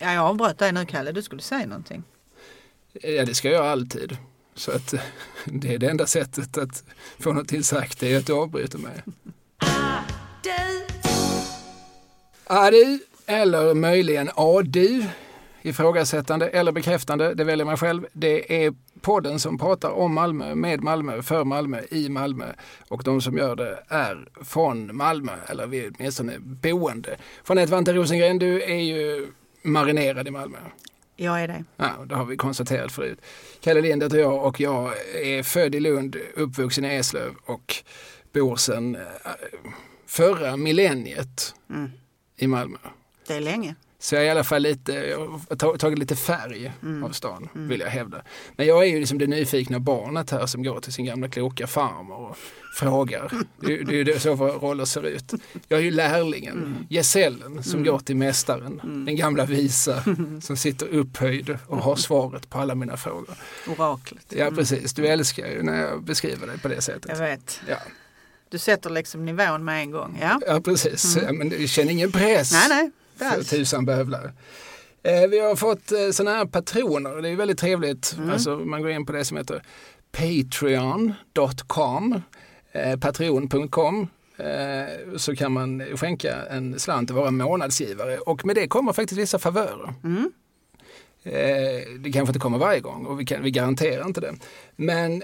Ja, jag avbröt dig nu Kalle, du skulle säga någonting. Ja, det ska jag alltid. Så att det är det enda sättet att få någonting sagt, det är att du avbryter mig. Adu, eller möjligen adu, ifrågasättande eller bekräftande, det väljer man själv. Det är podden som pratar om Malmö, med Malmö, för Malmö, i Malmö. Och de som gör det är från Malmö, eller vi är åtminstone boende. Från Vante Rosengren, du är ju marinerad i Malmö. Jag är det. Ja, det har vi konstaterat förut. Kalle Lind heter jag och jag är född i Lund, uppvuxen i Eslöv och bor sedan eh, förra millenniet Mm. i Malmö. Det är länge. Så jag är i alla fall lite, jag har tag- tagit lite färg av stan, vill jag hävda. Men jag är ju liksom det nyfikna barnet här som går till sin gamla kloka farmor och frågar. Det, är- det är ju så våra roller ser ut. Jag är ju lärlingen, gesällen som går till mästaren. Den gamla visa som sitter upphöjd och har svaret på alla mina frågor. Oraklet. Ja precis, du älskar ju när jag beskriver dig på det Jag sättet. vet. Ja, Du sätter liksom nivån med en gång. Ja. ja precis, ja, men jag känner ingen press. Nej, nej. För tusan bövlar. Eh, vi har fått eh, sådana här patroner. Det är väldigt trevligt. Mm. Alltså, man går in på det som heter patreon.com eh, patreon.com eh, så kan man skänka en slant och vara månadsgivare och med det kommer faktiskt vissa favörer. Mm. Det kanske inte kommer varje gång och vi, kan, vi garanterar inte det. Men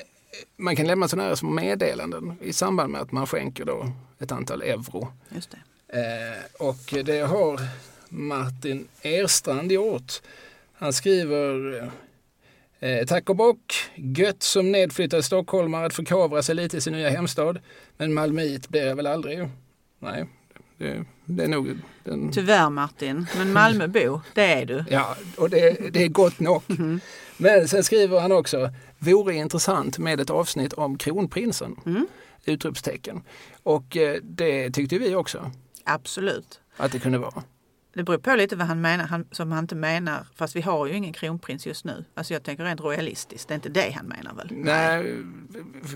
man kan lämna sådana här små meddelanden i samband med att man skänker då ett antal euro. Just det. Eh, och det har Martin Erstrand gjort. Han skriver eh, Tack och bock, gött som nedflyttad stockholmare att förkovra sig lite i sin nya hemstad. Men malmöit blir jag väl aldrig. Nej, det, det är nog den... Tyvärr Martin, men Malmöbo, det är du. Ja, och det, det är gott nog. Men sen skriver han också, vore intressant med ett avsnitt om kronprinsen. Mm. Utropstecken. Och eh, det tyckte vi också Absolut. att det kunde vara. Det beror på lite vad han menar, han, som han inte menar, fast vi har ju ingen kronprins just nu. Alltså jag tänker rent royalistiskt, det är inte det han menar väl? Nej,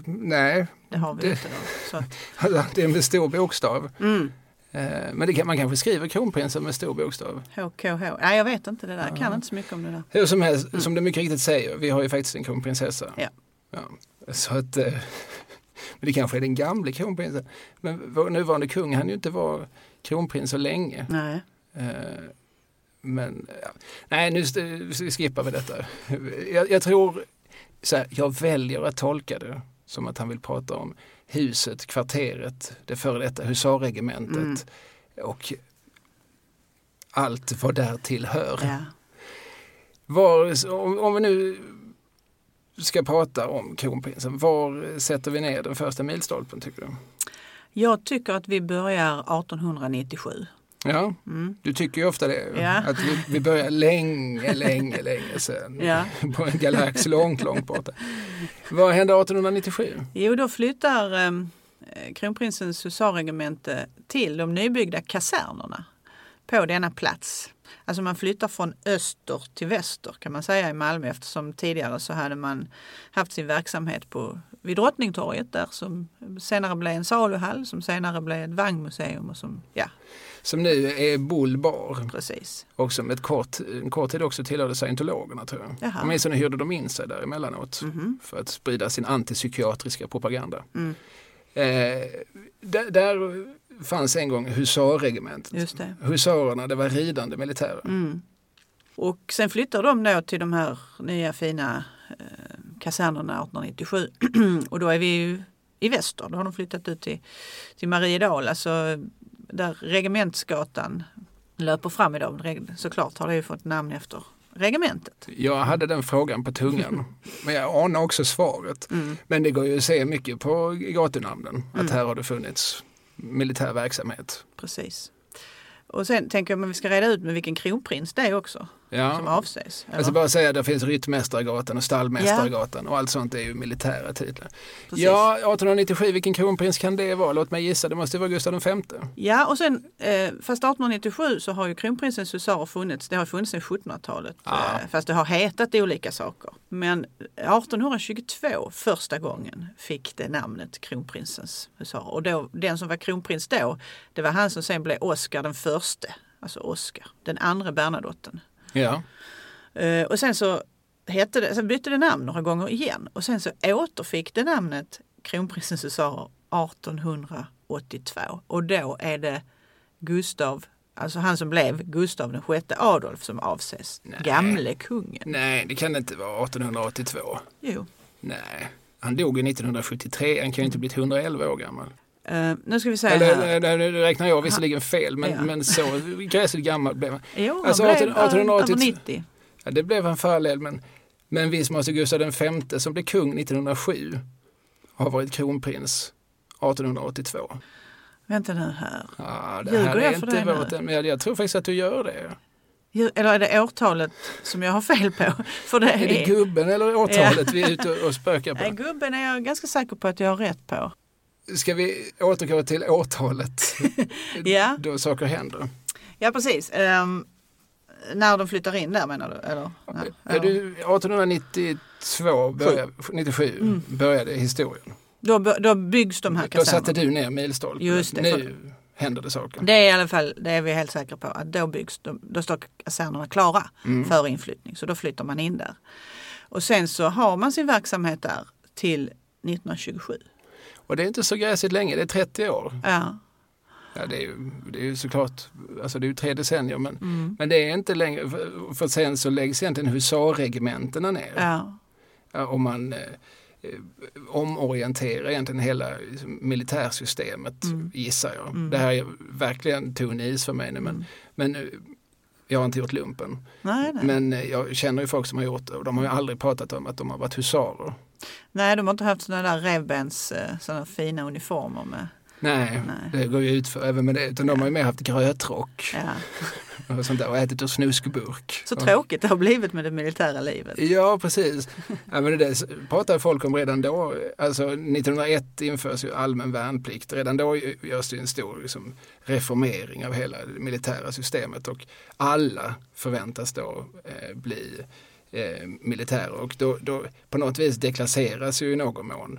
nej. Det har vi det- inte då. Att- Alltså, det är med stor bokstav. mm, Eh, Men det kan, man kanske skriver kronprinsen med stor bokstav. HKH. Nej jag vet inte det där, jag kan inte så mycket om det där. Hur som helst, som du mycket riktigt säger, vi har ju faktiskt en kronprinsessa. Ja. Ja, så att, eh, men det kanske är den gamle kronprinsen. Men vår nuvarande kung, han ju inte vara kronprins så länge. Nej. Eh, Men nej, nu skippar vi detta. Jag, jag tror, så här, jag väljer att tolka det som att han vill prata om huset, kvarteret, det före detta husarregementet Mm. och allt vad där tillhör. Ja. Var, om, om vi nu ska prata om kronprinsen, var sätter vi ner den första milstolpen tycker du? Jag tycker att vi börjar 1897. Ja, Mm. du tycker ju ofta det. Ja. Att vi, vi börjar länge, länge, länge sedan. Ja. På en galax långt, långt borta. Vad hände 1897? Jo, då flyttar eh, kronprinsens husarregemente till de nybyggda kasernerna på denna plats. Alltså man flyttar från öster till väster kan man säga i Malmö eftersom tidigare så hade man haft sin verksamhet på, vid Drottningtorget där som senare blev en saluhall, som senare blev ett vagnmuseum och som, ja Som nu är Bull bar precis. och som ett kort, en kort tid också tillhörde scientologerna tror jag. Jaha. Åtminstone hyrde de in sig där emellanåt Mhm. för att sprida sin antipsykiatriska propaganda. Mm. Eh, där, där fanns en gång husarregementet. Husarerna, det var ridande militärer. Mm. Och sen flyttar de då till de här nya fina eh, kasernerna 1897 och då är vi ju i väster. Då har de flyttat ut till, till Mariedal, alltså där Regementsgatan löper fram idag. Såklart har det ju fått namn efter regementet. Jag hade den frågan på tungan, men jag anar också svaret. Mm. Men det går ju att se mycket på gatunamnen, att här har det funnits militär verksamhet. Precis. Och sen tänker jag att vi ska reda ut med vilken kronprins det är också som Ja. avses. eller? Jag ska bara säga att det finns Ryttmästargatan och Stallmästargatan och allt sånt är ju militära titlar. Precis. Ja, 1897, vilken kronprins kan det vara? Låt mig gissa, det måste vara Gustav V. Ja, och sen eh, fast 1897 så har ju kronprinsens husarer funnits. Det har funnits sedan 1700-talet. Ja. Eh, fast det har hetat olika saker. Men 1822 första gången fick det namnet kronprinsens husarer. Och då, den som var kronprins då, det var han som sen blev Oscar den förste. Alltså Oscar, den andra Bernadotten. Ja. Eh, och sen så hette det, sen bytte det namn några gånger igen och sen så återfick det namnet Kronprinsens husarer 1882 och då är det Gustav, alltså han som blev Gustav den sjätte Adolf som avses. Nej. Gamle kungen. Nej, det kan det inte vara 1882. Jo. Nej, han dog ju 1973. Han kan ju inte blivit 111 år gammal. Eh, nu ska vi säga Eller här. nej, nej, nu räknar jag visserligen fel, men, Ja. men så gräsligt gammal blev han. Jo, han alltså, blev 18- 1880 över 90. Ja, det blev han parallell, men, men visst måste Gustav V som blev kung 1907 ha varit kronprins 1882. Vänta nu här. Ja, det Ljuger här är jag för inte det nu? men jag, jag tror faktiskt att du gör det. Eller är det årtalet som jag har fel på? För det Är det är, gubben eller årtalet vi är ute och spökar Nej, på? gubben är jag ganska säker på att jag har rätt på. Ska vi återgå till årtalet Ja, då saker händer? ja precis. Ehm, när de flyttar in där menar du? Eller? Nej, Är du, 1892, började, 97 började historien. Då, då byggs de här Då satte kasernerna. du ner milstolpen. Just det, Nu händer det saker. Det är i alla fall, det är vi helt säkra på, att då byggs de, då står kasernerna klara Mm. för inflyttning. Så då flyttar man in där. Och sen så har man sin verksamhet där till 1927. Och det är inte så gräsligt länge, det är 30 år. Ja, Ja, det, är ju, det är ju såklart, alltså det är ju tre decennier men, mm. men det är inte längre, för, för sen så läggs egentligen husarregementena ner. ja, Ja, och man eh, omorienterar egentligen hela liksom, militärsystemet Mm. gissar jag. Mm. Det här är verkligen tunn is för mig nu men, Mm. men jag har inte gjort lumpen. nej, nej. Men eh, jag känner ju folk som har gjort det och de har ju aldrig pratat om att de har varit husarer. nej, de har inte haft sådana där revbens, eh, sådana fina uniformer med. Nej, Nej. det går ju ut för även med det. Utan de har ju mer haft grötrock Ja. och sånt där och ätit ur snuskburk. Så Och- tråkigt det har blivit med det militära livet. Ja, precis. Ja, men det pratar folk om redan då. Alltså 1901 införs ju allmän värnplikt. Redan då görs det en stor liksom, reformering av hela det militära systemet och alla förväntas då eh, bli eh, militärer och då, då på något vis deklasseras ju i någon mån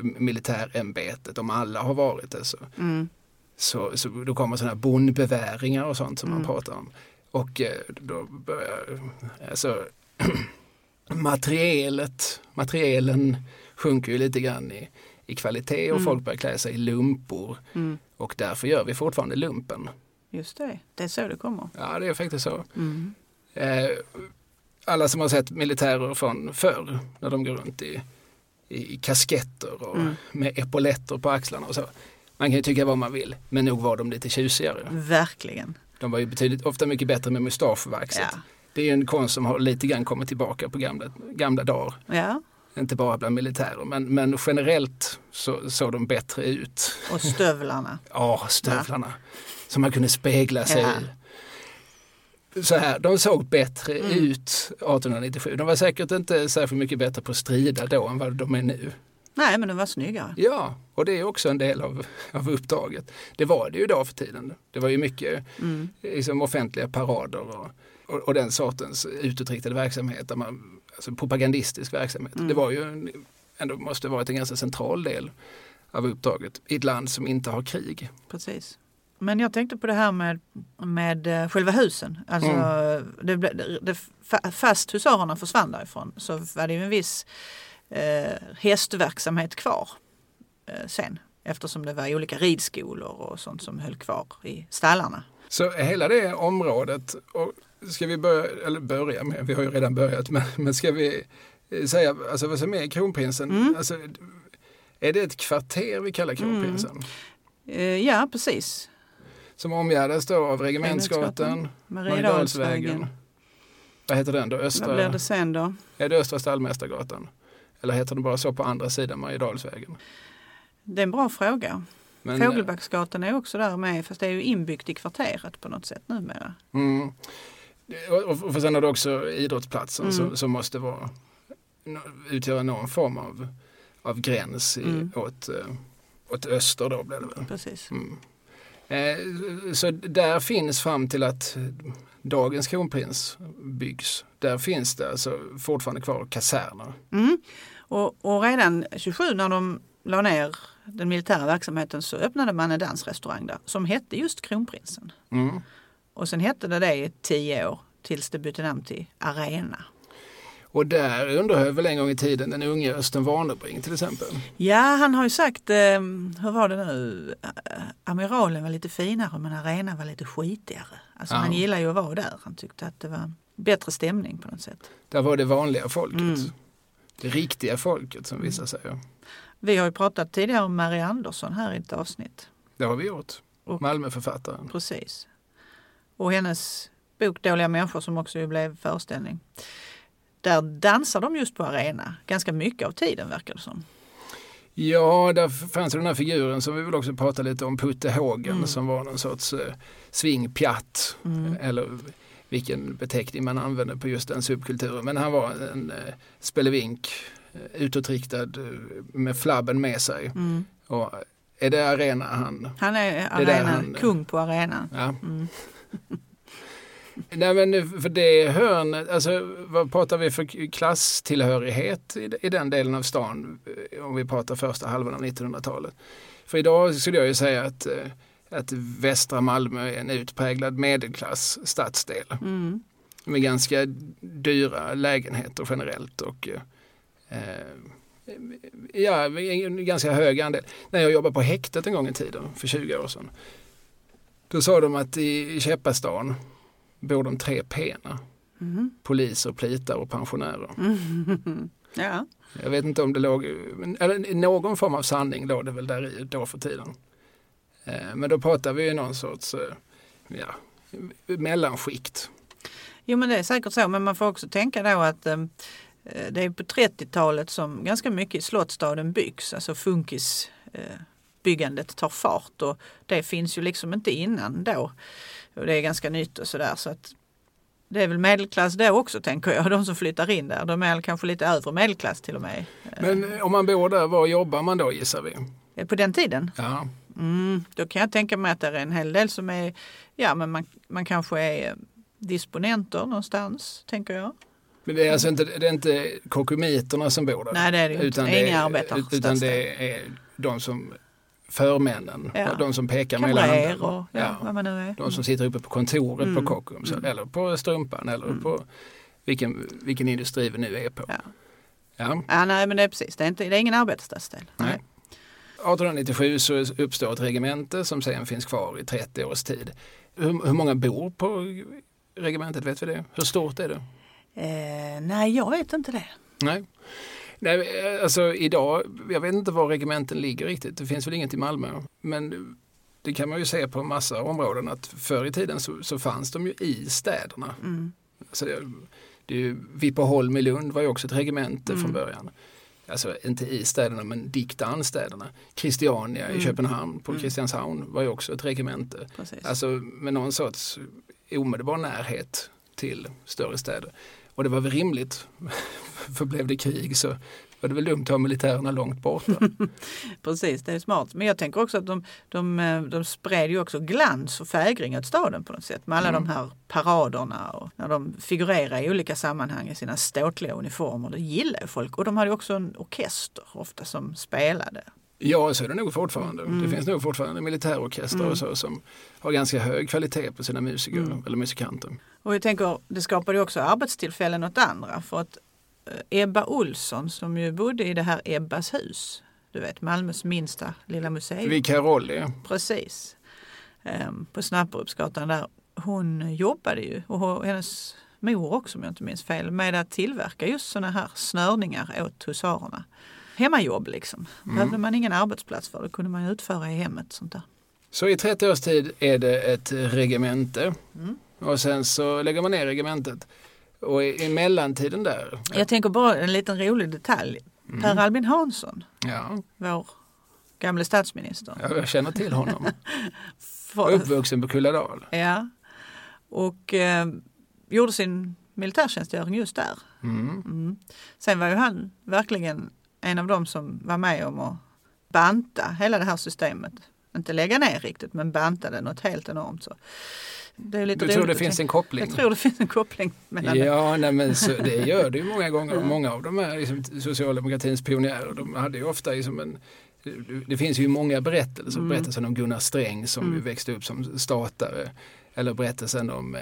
militärämbetet om alla har varit det. Så, Mm. så, så då kommer sådana här bondbeväringar och sånt som man Mm. pratar om. Och eh, då börjar alltså, materialet, materielen sjunker ju lite grann i, i kvalitet och Mm. folk börjar klä sig i lumpor. Mm. Och därför gör vi fortfarande lumpen. Just det, det är så det kommer. Ja, det är faktiskt så. Mm. Eh, alla som har sett militärer från förr när de går runt i, i kasketter och Mm. med epauletter på axlarna och så. Man kan ju tycka vad man vill, men nog var de lite tjusigare. Verkligen. De var ju betydligt, ofta mycket bättre med mustaschvaxet. Ja. Det är ju en konst som har lite grann kommit tillbaka på gamla, gamla dagar. ja, Inte bara bland militärer, men, men generellt så såg de bättre ut. och stövlarna. Ja, stövlarna. Som man kunde spegla sig Ja. i. Så här, de såg bättre Mm. ut 1897. De var säkert inte särskilt mycket bättre på att strida då än vad de är nu. Nej, men de var snyggare. Ja, och det är också en del av, av uppdraget. Det var det ju då för tiden. Det var ju mycket Mm. liksom, offentliga parader och, och, och den sortens utåtriktade verksamhet, där man, alltså propagandistisk verksamhet. Mm. Det var ju ändå måste varit en ganska central del av uppdraget i ett land som inte har krig. Precis. Men jag tänkte på det här med, med eh, själva husen. Alltså, det, ble- det, det, fa- fast husarerna försvann därifrån så var det ju en viss eh, hästverksamhet kvar eh, sen. Eftersom det var olika ridskolor och sånt som höll kvar i stallarna. Så hela det området, och ska vi börja, eller börja med, vi har ju redan börjat, men, men ska vi eh, säga alltså, vad som är kronprinsen? Mm. Alltså, är det ett kvarter vi kallar kronprinsen? Eh, ja, precis. Som omgärdas då av Regementsgatan, Mariedalsvägen. Vad heter den då? Vad Östra, blir det sen då? Är det Östra Stallmästargatan? Eller heter den bara så på andra sidan Mariedalsvägen? Det är en bra fråga. Men, eh, Fågelbacksgatan är också där med fast det är ju inbyggt i kvarteret på något sätt numera. Mm. Och, och, och sen har du också idrottsplatsen Mm. som, som måste vara, utgöra någon form av, av gräns i, Mm. åt, eh, åt öster då blir det väl. Precis. Mm. Eh, så där finns fram till att dagens kronprins byggs. Där finns det alltså fortfarande kvar kaserner. Mm. Och, och redan 27 när de la ner den militära verksamheten så öppnade man en dansrestaurang där som hette just Kronprinsen. Mm. Och sen hette det det i tio år tills det bytte namn till Arena. Och där undrar jag väl en gång i tiden den unge Östen Warnerbring till exempel. Ja, han har ju sagt, eh, hur var det nu, Eh, Amiralen var lite finare men Arena var lite skitigare. Alltså Ja. han gillar ju att vara där. Han tyckte att det var bättre stämning på något sätt. Där var det vanliga folket. Mm. Det riktiga folket som vissa säger. Vi har ju pratat tidigare om Marie Andersson här i ett avsnitt. Det har vi gjort. Och- Malmöförfattaren. Precis. Och hennes bok Dåliga människor som också blev föreställning. Där dansar de just på arena ganska mycket av tiden verkar det som. Ja, där fanns den här figuren som vi väl också pratade lite om, Putte Hågen, Mm. som var någon sorts eh, swingpjatt. Eller vilken beteckning man använde på just den subkulturen. Men han var en eh, spelevink, eh, utåtriktad eh, med flabben med sig. Mm. Och är det arena han... Han är är arena, han- kung på arenan. Ja. Mm. Nej men för det hörn, alltså vad pratar vi för klasstillhörighet i, i den delen av stan eh, om vi pratar första halvan av 1900-talet. För idag skulle jag ju säga att, eh, att västra Malmö är en utpräglad medelklass stadsdel Mm. med ganska dyra lägenheter generellt och eh, ja, en ganska hög andel. När jag jobbade på häktet en gång i tiden, för 20 år sedan, då sa de att i Käppastan bor de tre pena. Mm. Poliser, plitar och pensionärer. Mm. Ja. Jag vet inte om det låg, eller någon form av sanning låg det väl där i då för tiden. Eh, Men då pratar vi ju någon sorts eh, ja, mellanskikt. Jo men det är säkert så men man får också tänka då att eh, det är på 30-talet som ganska mycket i Slottsstaden byggs. Alltså funkis eh, byggandet tar fart och det finns ju liksom inte innan då. Och det är ganska nytt och sådär så att det är väl medelklass då också tänker jag, de som flyttar in där. De är kanske lite övre medelklass till och med. Men eh, om man bor där, var jobbar man då gissar vi? Eh, På den tiden? Ja, Mm, då kan jag tänka mig att det är en hel del som är, ja men man, man kanske är eh, disponenter någonstans, tänker jag. men det är alltså inte, det är inte kokomiterna som bor där? Nej det är det inte, det inga arbetarstadsdel. Utan det är de som förmännen, Ja. de som pekar med hela handen. och ja, vad man nu är. De som sitter uppe på kontoret Mm. på Kockums Mm. eller på Strumpan eller Mm. på vilken, vilken industri vi nu är på. Ja. Ja. Ja, nej men det är precis, det är, inte, det är ingen arbetarstadsdel. Nej. 1897 så uppstår ett regemente som sen finns kvar i 30 års tid. Hur, hur många bor på regementet, vet vi det? Hur stort är det? Eh, nej, jag vet inte det. Nej. Nej, alltså idag, jag vet inte var regementen ligger riktigt. Det finns väl inget i Malmö. Men det kan man ju se på massa områden att förr i tiden så, så fanns de ju i städerna. Mm. Alltså det, det är ju, i Lund var ju också ett regemente Mm. från början. Alltså inte i städerna men dikt an städerna. Christiania Mm. i Köpenhamn på Mm. Kristianshavn var ju också ett regemente. Precis. Alltså med någon sorts omedelbar närhet till större städer. Och det var väl rimligt, för blev det krig så var det väl dumt att ha militärerna långt borta. Precis, det är smart. Men jag tänker också att de, de, eh, de spred ju också glans och fägring åt staden på något sätt. Med alla Mm. de här paraderna och när de figurerar i olika sammanhang i sina ståtliga uniformer. Det gillar ju folk. Och de hade också en orkester ofta som spelade. Ja, så är det nog fortfarande. Mm. Det finns nog fortfarande militärorkestrar Mm. och så som har ganska hög kvalitet på sina musiker Mm. eller musikanter. Och jag tänker, det skapade ju också arbetstillfällen åt andra. För att eh, Ebba Olsson som ju bodde i det här Ebbas hus. Du vet Malmös minsta lilla museum. Vid Karolli. Precis. Ehm, på Snapperupsgatan där. Hon jobbade ju och hennes mor också om jag inte minns fel med att tillverka just sådana här snörningar åt husarerna. Hemmajobb liksom. Mm. Man ingen arbetsplats för det kunde man utföra i hemmet. Sånt där. Så i 30 års tid är det ett regemente Mm. och sen så lägger man ner regementet. Och i, i mellantiden där. Jag tänker bara en liten rolig detalj. Mm. Per Albin Hansson, Ja, vår gamle statsminister. ja, jag känner till honom. För- Uppvuxen på Kulladal. Ja. Och eh, gjorde sin militärtjänstgöring just där. Mm. Mm. Sen var ju han verkligen en av dem som var med om att banta hela det här systemet. Inte lägga ner riktigt men banta det något helt enormt. Så. Det är lite Du tror det finns en koppling? Jag tror det finns en koppling mellan. Ja, nej, men så, det gör det ju många gånger. Många av de här liksom, socialdemokratins pionjärer, de hade ju ofta liksom en det finns ju många berättelser. Mm. Berättelsen om Gunnar Sträng som Mm. växte upp som statare. Eller berättelsen om eh,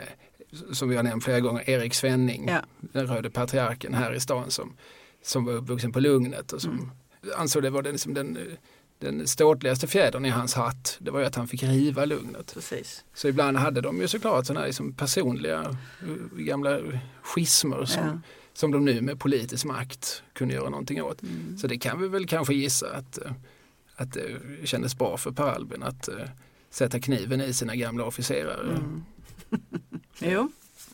som vi har nämnt flera gånger, Erik Svenning, Ja. den röde patriarken här i stan som, som var uppvuxen på Lugnet och som Mm. ansåg det var den, liksom den, den ståtligaste fjädern i hans hatt. Det var ju att han fick riva Lugnet. Precis. Så ibland hade de ju såklart sådana här liksom personliga eh, gamla schismer som, Ja. som de nu med politisk makt kunde göra någonting åt. Mm. Så det kan vi väl kanske gissa att, eh, att det kändes bra för Per Albin att eh, sätta kniven i sina gamla officerare. Mm. jo,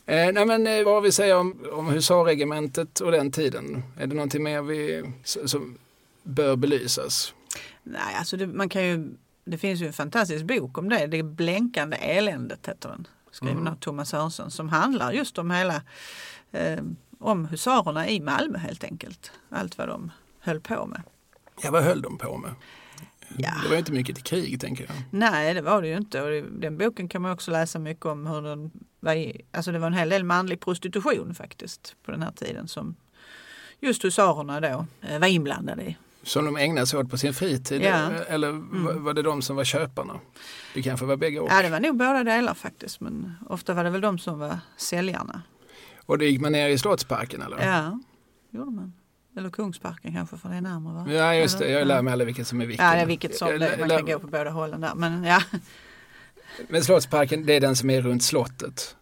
Eh, nej men eh, vad vi säga om, om husarregementet och den tiden? Är det någonting mer vi, som bör belysas? nej alltså det, man kan ju, det finns ju en fantastisk bok om det. Det blänkande eländet heter den. Skriven Mm. av Thomas Sörensen som handlar just om hela eh, om husarerna i Malmö helt enkelt. Allt vad de höll på med. Ja, vad höll de på med? Ja. Det var ju inte mycket till krig tänker jag. Nej, det var det ju inte. Och den boken kan man också läsa mycket om hur den var alltså det var en hel del manlig prostitution faktiskt på den här tiden som just husarerna då eh, var inblandade i. Som de ägnade sig åt på sin fritid? Ja. Mm. Eller var- var det de som var köparna? Det kanske var bägge och. Ja, det var nog båda delar faktiskt, men ofta var det väl de som var säljarna. Och då gick man ner i Slottsparken eller? Ja, gjorde man. Eller Kungsparken kanske, för det är närmare va? Ja just det, jag Ja. lär mig aldrig vilket som är vilket. Ja, det är vilket som det. Man kan gå på båda hållen där. Men ja, Men Slottsparken det är den som är runt slottet.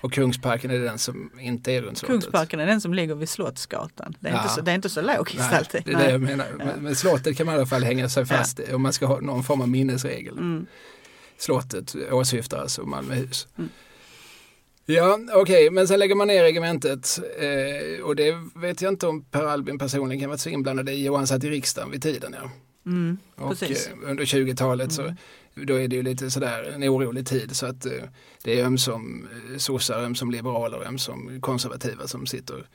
Och Kungsparken är den som inte är runt slottet. Kungsparken är den som ligger vid Slottsgatan. Det är, Ja. inte, så, det är inte så logiskt Nej, alltid. det är det jag menar. Men, men slottet kan man i alla fall hänga sig fast i om man ska ha någon form av minnesregel. Mm. Slottet åsyftar alltså Malmöhus. Mm. Ja, okej, men sen lägger man ner regementet eh, och det vet jag inte om Per Albin personligen kan vara så inblandad i och han satt i riksdagen vid tiden. Ja. Mm. Och Precis. eh, under 20-talet så Mm. Då är det ju lite sådär en orolig tid så att eh, det är ömsom eh, sossar, ömsom liberaler, ömsom konservativa som sitter,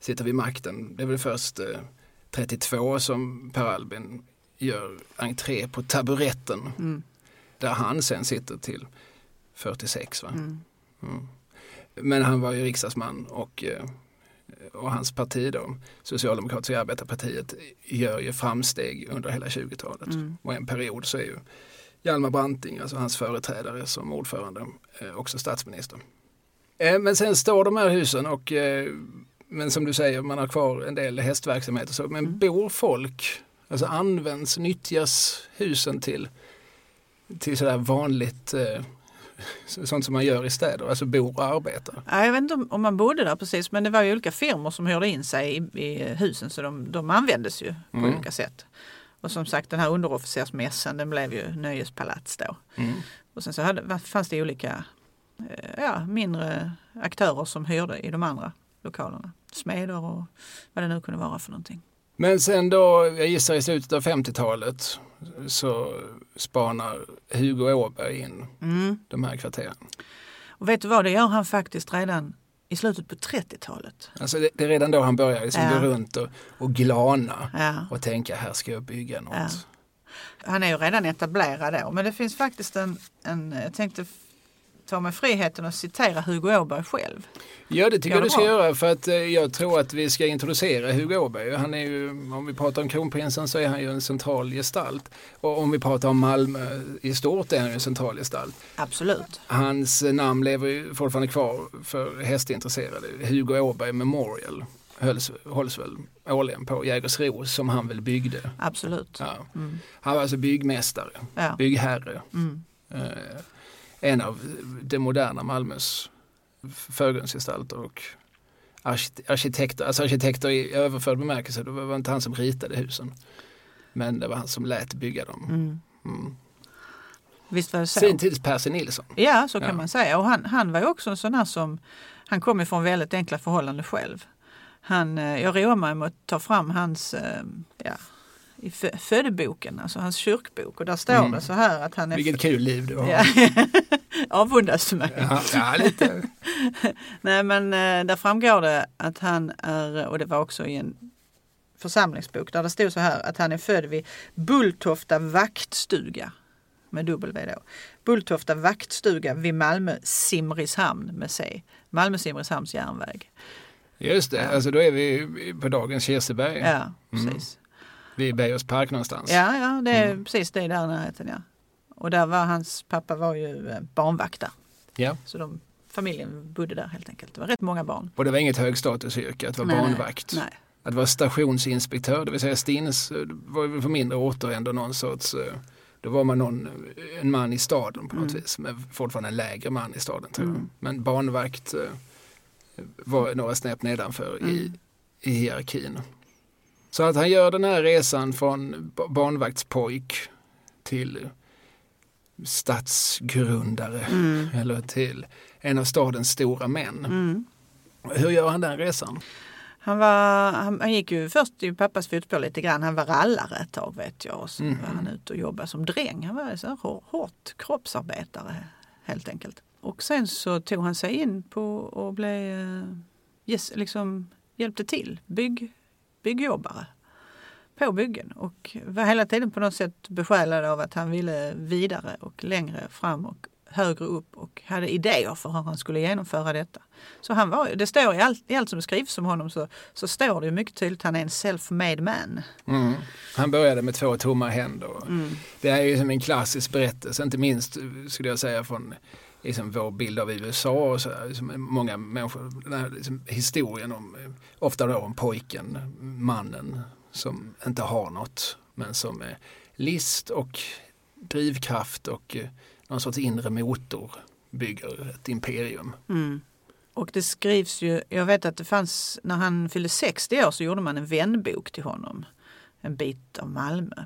sitter vid makten. Det är väl först eh, 32 som Per Albin gör entré på taburetten Mm. där han sen sitter till 46. Va? Mm. Mm. Men han var ju riksdagsman och, eh, och hans parti då, Socialdemokratiska arbetarpartiet, gör ju framsteg under hela 20-talet. Mm. Och en period så är ju Hjalmar Branting, alltså hans företrädare som ordförande, eh, också statsminister. Eh, Men sen står de här husen och eh, men som du säger, man har kvar en del hästverksamhet och så. Men Mm. bor folk, alltså används, nyttjas husen till, till sådär vanligt sånt som man gör i städer, alltså bor och arbetar. Ja, jag vet inte om, om man bodde där precis men det var ju olika firmor som hyrde in sig i, i husen så de, de användes ju på Mm. olika sätt. Och som sagt den här underofficersmässan den blev ju nöjespalats då. Mm. Och sen så hade, fanns det olika eh, ja, mindre aktörer som hyrde i de andra lokalerna. Smeder och vad det nu kunde vara för någonting. Men sen då, jag gissar i slutet av 50-talet så spanar Hugo Åberg in Mm. de här kvarteren. Och vet du vad, det gör han faktiskt redan i slutet på 30-talet. Alltså det, det är redan då han börjar liksom Ja. gå runt och, och glana Ja. och tänka här ska jag bygga något. Ja. Han är ju redan etablerad då, men det finns faktiskt en, en jag tänkte ta mig friheten att citera Hugo Åberg själv. Ja det tycker Ja, jag du ska var. göra för att eh, jag tror att vi ska introducera Hugo Åberg. Han är ju, om vi pratar om kronprinsen så är han ju en central gestalt. Och om vi pratar om Malmö i stort är han ju en central gestalt. Absolut. Hans eh, namn lever ju fortfarande kvar för hästintresserade. Hugo Åberg Memorial hölls, hålls väl årligen på Jägersro som han väl byggde. Absolut. Ja. Mm. Han var alltså byggmästare, Ja. byggherre. Mm. Eh, en av det moderna Malmös förgrundsgestalter och arkite- arkitekter. Alltså arkitekter i överförd bemärkelse, det var inte han som ritade husen. Men det var han som lät bygga dem. Mm. Mm. Visst var det så? Sin tids Percy Nilsson. Ja, så kan Ja. man säga. Och han, han var ju också en sån här som, han kom ju från väldigt enkla förhållanden själv. Han, eh, jag roar mig med att ta fram hans, eh, ja, i fö- födeboken, alltså hans kyrkbok. Och där står Mm. det så här att han är... Vilket kul liv du har. Avundas du mig? Ja, ja, lite. Nej men eh, där framgår det att han är, och det var också i en församlingsbok där det stod så här att han är född vid Bulltofta vaktstuga med W då. Bulltofta vaktstuga vid Malmö Simrishamn med C. Malmö Simrishamns järnväg. Just det, alltså då är vi på dagens Kirseberg. Ja, Mm. Vid Beijerspark park någonstans. Ja, ja, det är Mm. precis det där i närheten ja. Och där var hans pappa var ju eh, barnvakt där. Ja. Så de familjen bodde där helt enkelt. Det var rätt många barn. Och det var inget högstatusyrke att vara Nej, barnvakt. Nej. Att vara stationsinspektör, det vill säga stins, eh, var ju på mindre orter ändå någon sorts, eh, då var man någon, en man i staden på något Mm. vis, men fortfarande en lägre man i staden tror jag. Mm. Men barnvakt var några snäpp nedanför i, Mm. i hierarkin. Så att han gör den här resan från ba- barnvaktspojk till statsgrundare Mm. eller till en av stadens stora män. Mm. Hur gör han den resan? Han, var, han, han gick ju först i pappas fotspår lite grann. Han var rallare ett tag vet jag. Och så Mhm. var han ute och jobbade som dräng. Han var så här hår- hårt kroppsarbetare helt enkelt. Och sen så tog han sig in på och blev, eh, yes, liksom hjälpte till. Bygg, byggjobbare på byggen och var hela tiden på något sätt besjälad av att han ville vidare och längre fram och högre upp och hade idéer för hur han skulle genomföra detta. Så han var, det står i allt, i allt som skrivs om honom så, så står det mycket tydligt att han är en self-made man. Mm. Han började med två tomma händer. Mm. Det är ju som en klassisk berättelse, inte minst skulle jag säga från liksom vår bild av USA och så liksom många människor, den här liksom historien om, eh, ofta då om pojken, mannen som inte har något men som är list och drivkraft och eh, någon sorts inre motor bygger ett imperium. Mm. Och det skrivs ju, jag vet att det fanns, när han fyllde 60 år så gjorde man en vänbok till honom. En bit av Malmö.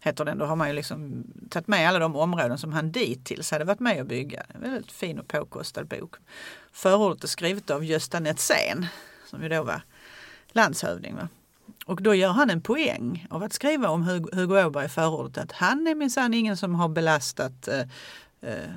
Heter den. Då har man ju liksom tagit med alla de områden som han dittills hade varit med och bygga. En väldigt fin och påkostad bok. Förordet är skrivet av Gösta Netzén som ju då var landshövding. Va? Och då gör han en poäng av att skriva om Hugo, Hugo Åberg i förordet att han är minsann ingen som har belastat eh, eh,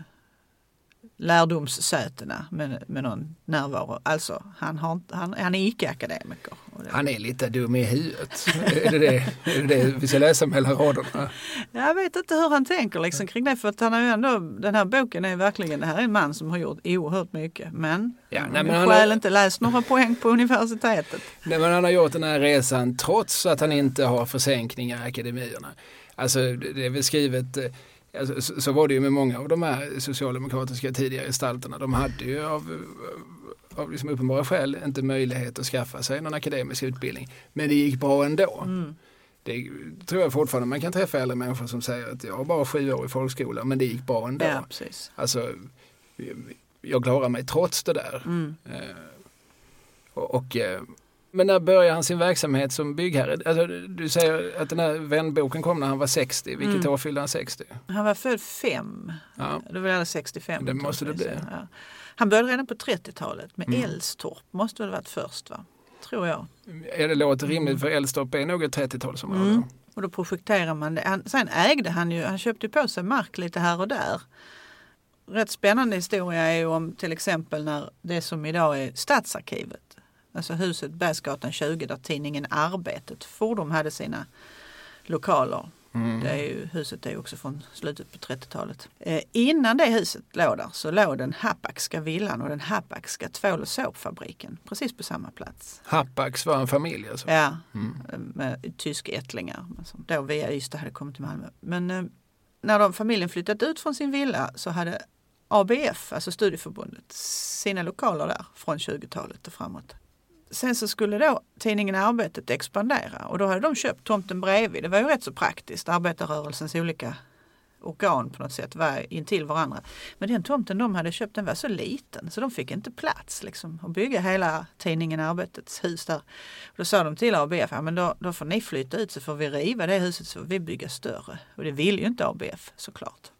lärdomssätena med, med någon närvaro. Alltså, han, har, han, han är icke-akademiker. Han är lite dum i huvudet. är, det det, är det det vi ska läsa mellan raderna? Jag vet inte hur han tänker liksom kring det för att han har ju ändå, den här boken är verkligen, det här är en man som har gjort oerhört mycket. Men, Ja, han nej, men han har- inte läst några poäng på universitetet. Nej, men han har gjort den här resan trots att han inte har försänkningar i akademierna. Alltså det är väl skrivet, eh, alltså, så, så var det ju med många av de här socialdemokratiska tidigare gestalterna. De hade ju av, av liksom uppenbara skäl inte möjlighet att skaffa sig någon akademisk utbildning. Men det gick bra ändå. Mm. Det tror jag fortfarande man kan träffa äldre människor som säger att jag har bara sju år i folkskola men det gick bra ändå. Ja, precis. Alltså, jag klarar mig trots det där. Mm. Eh, och, och, eh, men när började han sin verksamhet som byggherre? Alltså, du säger att den här vänboken kom när han var 60. Vilket Mm. år fyllde han 60? Han var född fem, Ja. det var alla 65. Det måste det bli. Ja. Han började redan på 30-talet med Mm. Måste väl varit först va? Tror jag. Är det låter rimligt för Älvstorp är nog ett 30-talsområde. Mm. Och då projekterar man det. Han, sen ägde han ju, han köpte ju på sig mark lite här och där. Rätt spännande historia är ju om till exempel när det som idag är Stadsarkivet. Alltså huset Bergsgatan 20 där tidningen Arbetet Fordom hade sina lokaler. Mm. Det är ju, huset är också från slutet på 30-talet. Eh, innan det huset låg där så låg den Happakska villan och den Happakska tvål och såpfabriken precis på samma plats. Happaks var en familj alltså? Ja, Mm. med tyskättlingar som då via Ystad hade kommit till Malmö. Men eh, när de, familjen flyttat ut från sin villa så hade ABF, alltså studieförbundet, sina lokaler där från 20-talet och framåt. Sen så skulle då tidningen Arbetet expandera och då hade de köpt tomten bredvid. Det var ju rätt så praktiskt. Arbetarrörelsens olika organ på något sätt var intill varandra. Men den tomten de hade köpt den var så liten så de fick inte plats liksom, att bygga hela tidningen Arbetets hus där. Och då sa de till ABF, ja, men då, då får ni flytta ut så får vi riva det huset så får vi bygga större. Och det vill ju inte ABF såklart.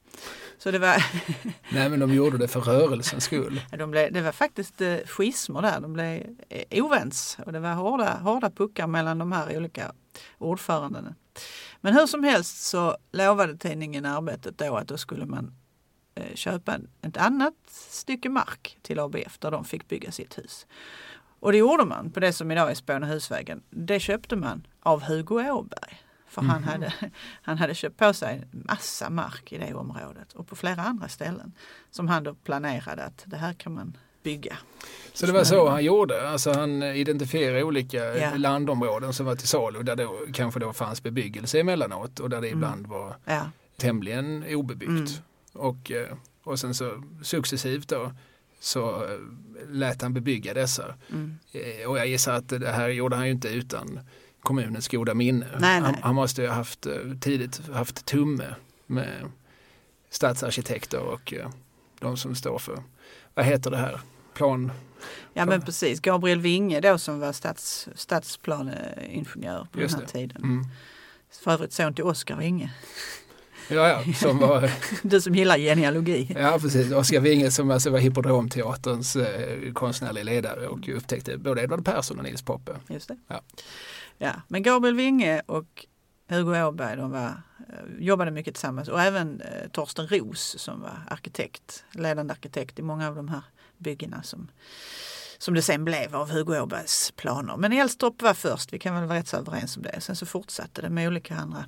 Så det var, Nej men de gjorde det för rörelsens skull. de blev, det var faktiskt eh, schismer där, de blev eh, ovens och det var hårda, hårda puckar mellan de här olika ordförandena. Men hur som helst så lovade tidningen Arbetet då att då skulle man eh, köpa ett annat stycke mark till ABF där de fick bygga sitt hus. Och det gjorde man på det som idag är Spånehusvägen. Det köpte man av Hugo Åberg. För han, Mhm. hade, han hade köpt på sig massa mark i det området och på flera andra ställen som han då planerade att det här kan man bygga. Så det var så han gjorde. Alltså han identifierade olika Ja. landområden som var till salu där då kanske då fanns bebyggelse emellanåt och där det ibland var Ja, tämligen obebyggt. Mm. Och, eh, och sen så successivt då så eh, lät han bebygga dessa. Mm. Eh, Och jag gissar att det här gjorde han ju inte utan kommunens goda minne. Nej, han, nej. han måste ju ha haft eh, tidigt haft tumme med stadsarkitekter och eh, de som står för, vad heter det här, plan, Ja men precis, Gabriel Winge då som var stads, stadsplaneingenjör på Just den här det. tiden. mm. För övrigt son till Oskar Winge. ja, ja, som var, Du som gillar genealogi. ja precis, Oskar Winge som alltså var Hippodromteaterns eh, konstnärliga ledare och upptäckte både Edvard Persson och Nils Poppe. Just det. Ja. Ja, men Gabriel Winge och Hugo Åberg de var, eh, jobbade mycket tillsammans och även eh, Torsten Ros som var arkitekt, ledande arkitekt i många av de här byggena som, som det sen blev av Hugo Åbergs planer. Men Elstorp var först, vi kan väl vara rätt så överens om det. Sen så fortsatte det med olika andra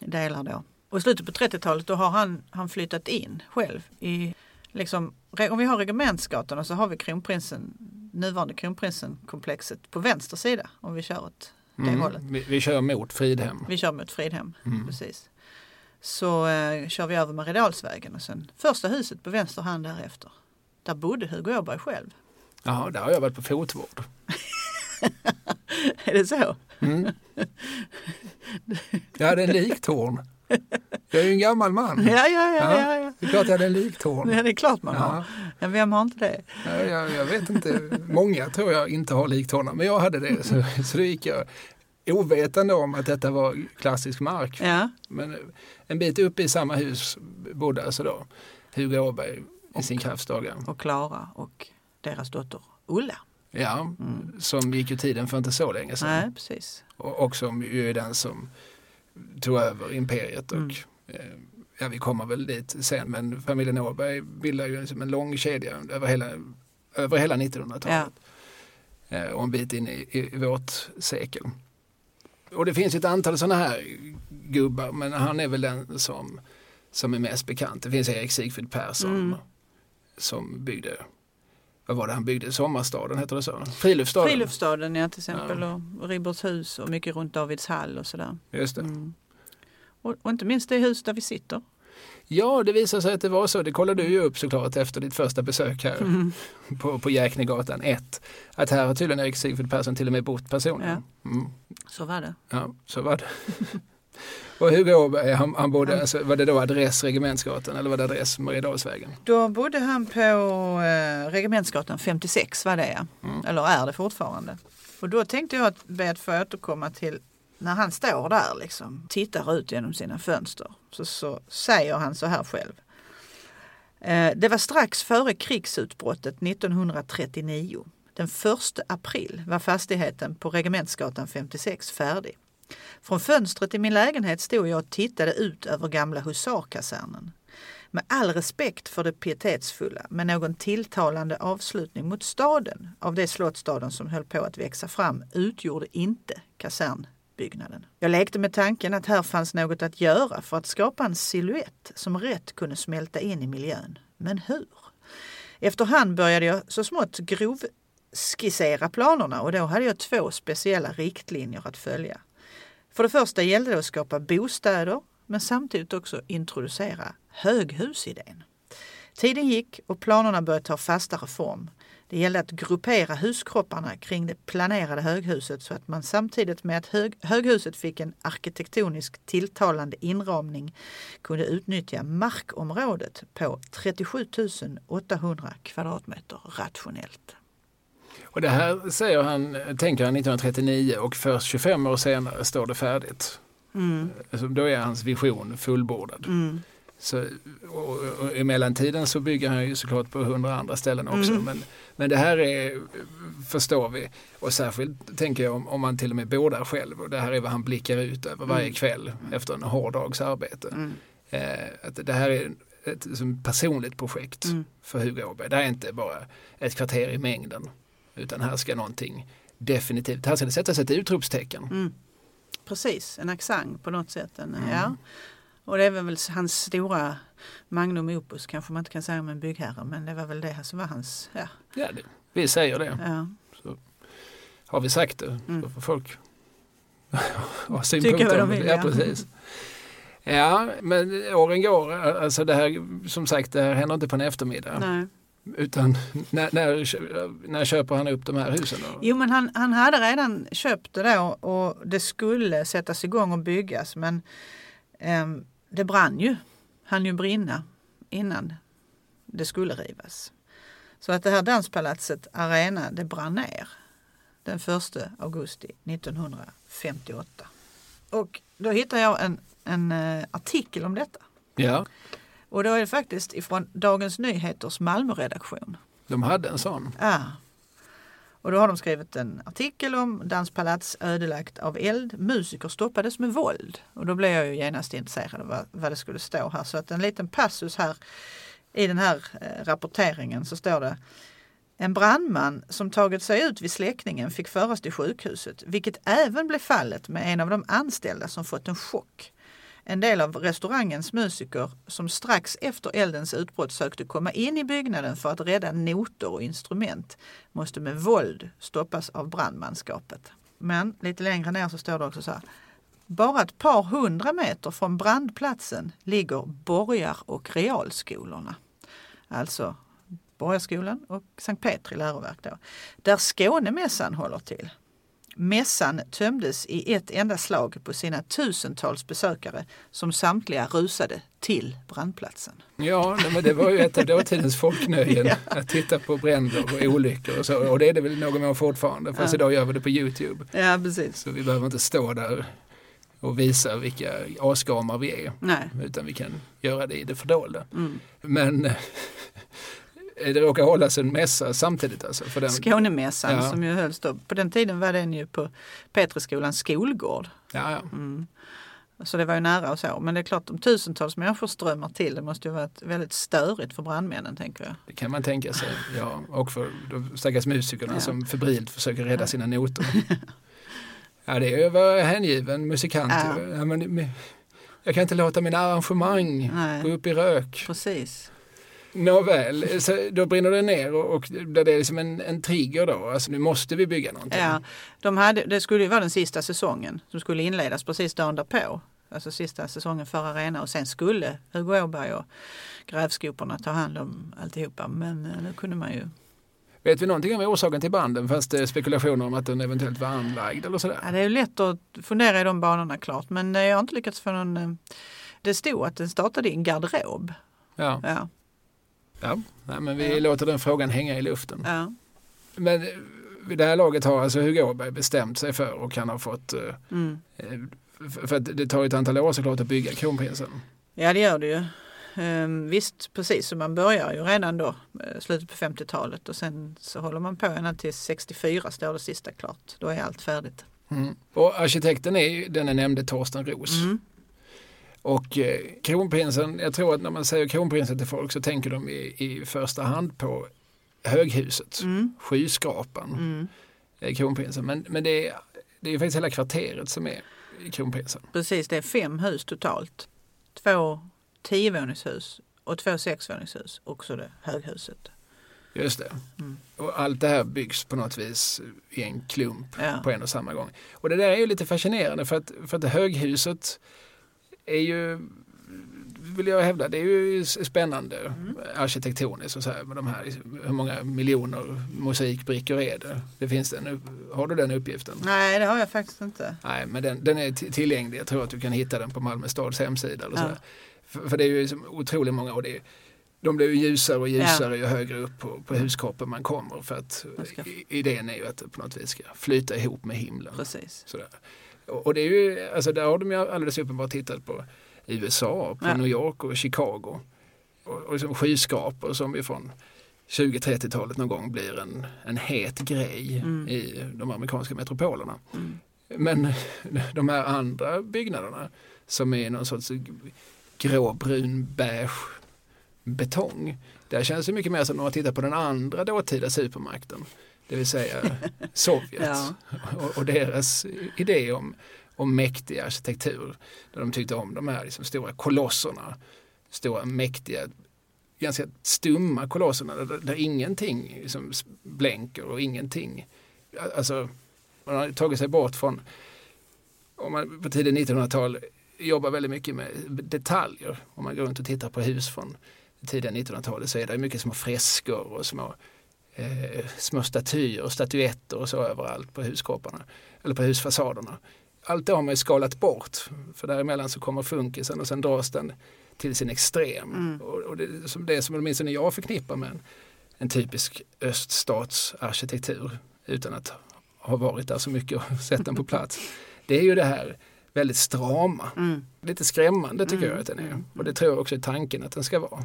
delar då. Och i slutet på 30-talet då har han, han flyttat in själv i liksom, om vi har Regementsgatan och så har vi kronprinsen, nuvarande kronprinsen-komplexet på vänster sida om vi kör ett det hållet. Vi, vi kör mot Fridhem. Vi kör mot Fridhem, Mm. precis. Så eh, kör vi över Maridalsvägen och sen första huset på vänster hand därefter. Där bodde Hugo Åberg själv. Ja, där har jag varit på fotvård. Är det så? Mm. Jag hade en liktorn. Jag är ju en gammal man. Ja, ja, ja. ja, ja. Det är klart jag hade en liktorn. ja det är klart man har. Ja, Ja, vem har inte det? jag, jag, jag vet inte, många tror jag inte har liktornar, men jag hade det. Så, så då gick jag ovetande om att detta var klassisk mark. Ja, Men en bit upp i samma hus bodde alltså då Hugo Åberg i sin kraftsdagar. och Klara och deras dotter Ulla. Ja, som gick ju tiden för inte så länge sedan. Nej, precis. Och, och som ju är den som tog över imperiet. Och, Mm. eh, ja, vi kommer väl dit sen, men familjen Åberg bildar ju liksom en lång kedja över hela, över hela 1900-talet. Eh, och en bit in i, i vårt sekel. Och det finns ett antal sådana här gubbar, men han är väl den som, som är mest bekant. Det finns Erik Sigfrid Persson Mm. som byggde, vad var det han byggde? Sommarstaden heter det så? Friluftsstaden. Friluftsstaden ja, till exempel och Ribbertshus och mycket runt Davidshall och sådär. Just det. Mm. Och, och inte minst det hus där vi sitter. Ja, det visade sig att det var så. Det kollade du ju upp såklart efter ditt första besök här Mm. på, på Jäknegatan 1. Att här har tydligen Erik Sigfrid Persson till och med bott personligen. Mm. Så var det. Ja, så var det. och Hugo Åberg, han, han bodde, alltså, var det då adress Regementsgatan eller var det adress Maridalsvägen? Då bodde han på eh, Regementsgatan 56 var det ja. Mm. Eller är det fortfarande. Och då tänkte jag att be att få återkomma till när han står där liksom, tittar ut genom sina fönster. Så, så säger han så här själv. Eh, det var strax före krigsutbrottet 1939. Den 1 april var fastigheten på Regementsgatan 56 färdig. Från fönstret i min lägenhet stod jag och tittade ut över gamla husarkasernen. Med all respekt för det pietetsfulla, men någon tilltalande avslutning mot staden av det slottsstaden som höll på att växa fram utgjorde inte kasernbyggnaden. Jag lekte med tanken att här fanns något att göra för att skapa en siluett som rätt kunde smälta in i miljön. Men hur? Efterhand började jag så smått grovskissera planerna och då hade jag två speciella riktlinjer att följa. För det första gällde det att skapa bostäder men samtidigt också introducera höghusidén. Tiden gick och planerna började ta fastare form. Det gällde att gruppera huskropparna kring det planerade höghuset så att man samtidigt med att hög, höghuset fick en arkitektonisk tilltalande inramning kunde utnyttja markområdet på 37 800 kvadratmeter rationellt. Och det här säger han, tänker han 1939 och först 25 år senare står det färdigt. Mm, Alltså, då är hans vision fullbordad. mm, Så, och, och I mellantiden så bygger han ju såklart på hundra andra ställen också. Mm. Men, men det här är, förstår vi, och särskilt tänker jag om, om man till och med bor där själv och det här är vad han blickar ut över varje Mm. kväll efter en hård dags arbete. mm, Eh, att det här är ett som personligt projekt mm. för Hugo Åberg. Det här är inte bara ett kvarter i mängden utan här ska någonting definitivt, här ska det sättas ett utropstecken. Mm. Precis, en accent på något sätt. En, Mm. ja. Och det är väl hans stora magnum opus kanske man inte kan säga om en byggherre men det var väl det som var hans, ja. Ja, det, vi säger det. ja. Har vi sagt det Mm. så får folk ha synpunkter. vad de vill, ja, ja. precis. Ja, men åren går. Alltså det här, som sagt, det här händer inte på en eftermiddag. Nej. Utan när, när, när köper han upp de här husen? Då? Jo men han, han hade redan köpt det då och det skulle sättas igång och byggas men eh, det brann ju. Han ju brinna innan det skulle rivas. Så att det här danspalatset Arena det brann ner den 1 augusti 1958. Och då hittade jag en, en uh, artikel om detta. Ja. Och då är det faktiskt ifrån Dagens Nyheters Malmöredaktion. De hade en sån? Ja. Och då har de skrivit en artikel om danspalats ödelagt av eld. Musiker stoppades med våld. Och då blev jag ju genast intresserad av vad, vad det skulle stå här. Så att en liten passus här i den här eh, rapporteringen så står det en brandman som tagit sig ut vid släckningen fick föras till sjukhuset, vilket även blev fallet med en av de anställda som fått en chock. En del av restaurangens musiker som strax efter eldens utbrott sökte komma in i byggnaden för att rädda noter och instrument måste med våld stoppas av brandmanskapet. Men lite längre ner så står det också så här. Bara ett par hundra meter från brandplatsen ligger Borgar och realskolorna. Alltså Borgarskolan och Sankt Petri läroverk då, där Skånemässan håller till. Mässan tömdes i ett enda slag på sina tusentals besökare som samtliga rusade till brandplatsen. Ja, men det var ju ett av dåtidens folknöjen ja. att titta på bränder och olyckor och så. Och det är det väl någon mån fortfarande, fast ja. idag gör vi det på Youtube. Ja, precis. Så vi behöver inte stå där och visa vilka asgamar vi är. Nej. Utan vi kan göra det i det fördolda. Mm. Men det råkar hållas en mässa samtidigt. Alltså för den. Skånemässan ja. som ju hölls då. På den tiden var den ju på Petrisskolans skolgård. Ja, ja. Mm. Så det var ju nära och så. Men det är klart om tusentals människor strömmar till det måste ju varit väldigt störigt för brandmännen tänker jag. Det kan man tänka sig. Ja, och för de stackars musikerna ja. som febrilt försöker rädda sina noter. ja, det vara hängiven musikant. Ja. Ja, men, jag kan inte låta mina arrangemang Nej. gå upp i rök. Precis. Nåväl, så då brinner det ner och, och det är liksom en, en trigger då. Alltså nu måste vi bygga någonting. Ja, de hade, det skulle ju vara den sista säsongen som skulle inledas precis dagen därpå. Alltså sista säsongen för Arena och sen skulle Hugo Åberg och grävskoporna ta hand om alltihopa. Men eh, nu kunde man ju Vet vi någonting om orsaken till banden fast det är spekulationer om att den eventuellt var anlagd eller sådär? Ja, det är lätt att fundera i de banorna klart men jag har inte lyckats få någon... Eh, det stod att den startade i en garderob. Ja. ja. Ja, nej, men vi ja. låter den frågan hänga i luften. Ja. Men vid det här laget har alltså Hugo Åberg bestämt sig för och han har fått eh, mm. för att det tar ett antal år såklart att bygga kronprinsen. Ja det gör det ju. Ehm, visst precis, så man börjar ju redan då eh, slutet på 50-talet och sen så håller man på ända till 64 står det sista klart. Då är allt färdigt. Mm. Och arkitekten är den jag nämnde Torsten Ros. Mm. Och eh, kronprinsen, jag tror att när man säger kronprinsen till folk så tänker de i, i första hand på höghuset, mm. skyskrapan, mm. Eh, kronprinsen. Men, men det, är, det är faktiskt hela kvarteret som är kronprinsen. Precis, det är fem hus totalt. Två tiovåningshus och två sexvåningshus och så det höghuset. Just det. Mm. Och allt det här byggs på något vis i en klump ja. på en och samma gång. Och det där är ju lite fascinerande för att, för att höghuset är ju vill jag hävda, det är ju spännande mm. arkitektoniskt och så här med de här, hur många miljoner mosaikbrickor är det? det finns den, har du den uppgiften? Nej, det har jag faktiskt inte. Nej, men den, den är tillgänglig. Jag tror att du kan hitta den på Malmö stads hemsida. Eller ja. så för, för, det är ju otroligt många och det är, de blir ju ljusare och ljusare ja. ju högre upp på, på huskroppen man kommer för att ska... idén är ju att det på något vis ska flyta ihop med himlen. Precis. Sådär. Och det är ju, alltså där har de ju alldeles uppenbart tittat på USA, på ja. New York och Chicago. Och, och liksom skyskrapor som vi från 20-30-talet någon gång blir en, en het grej mm. i de amerikanska metropolerna. Mm. Men de här andra byggnaderna som är någon sorts gråbrun beige betong. Där känns det mycket mer som när man tittar på den andra dåtida supermakten det vill säga Sovjet ja. och, och, deras idé om, om mäktig arkitektur. Där de tyckte om de här liksom stora kolosserna, stora mäktiga, ganska stumma kolosserna där, där ingenting liksom blänker och ingenting, alltså man har tagit sig bort från, om man på tidigt 1900-tal jobbar väldigt mycket med detaljer. Om man går runt och tittar på hus från tidiga 1900-talet så är det mycket små fresker och små, eh, små statyer och statyetter och så överallt på huskropparna eller på husfasaderna. Allt det har man ju skalat bort för däremellan så kommer funkisen och sen dras den till sin extrem. Mm. Och, och det, som det som åtminstone jag förknippar med en, en typisk öststatsarkitektur utan att ha varit där så mycket och sett den på plats. Det är ju det här väldigt strama. Mm. Lite skrämmande tycker Mm. jag att den är. Mm. Och det tror jag också är tanken att den ska vara.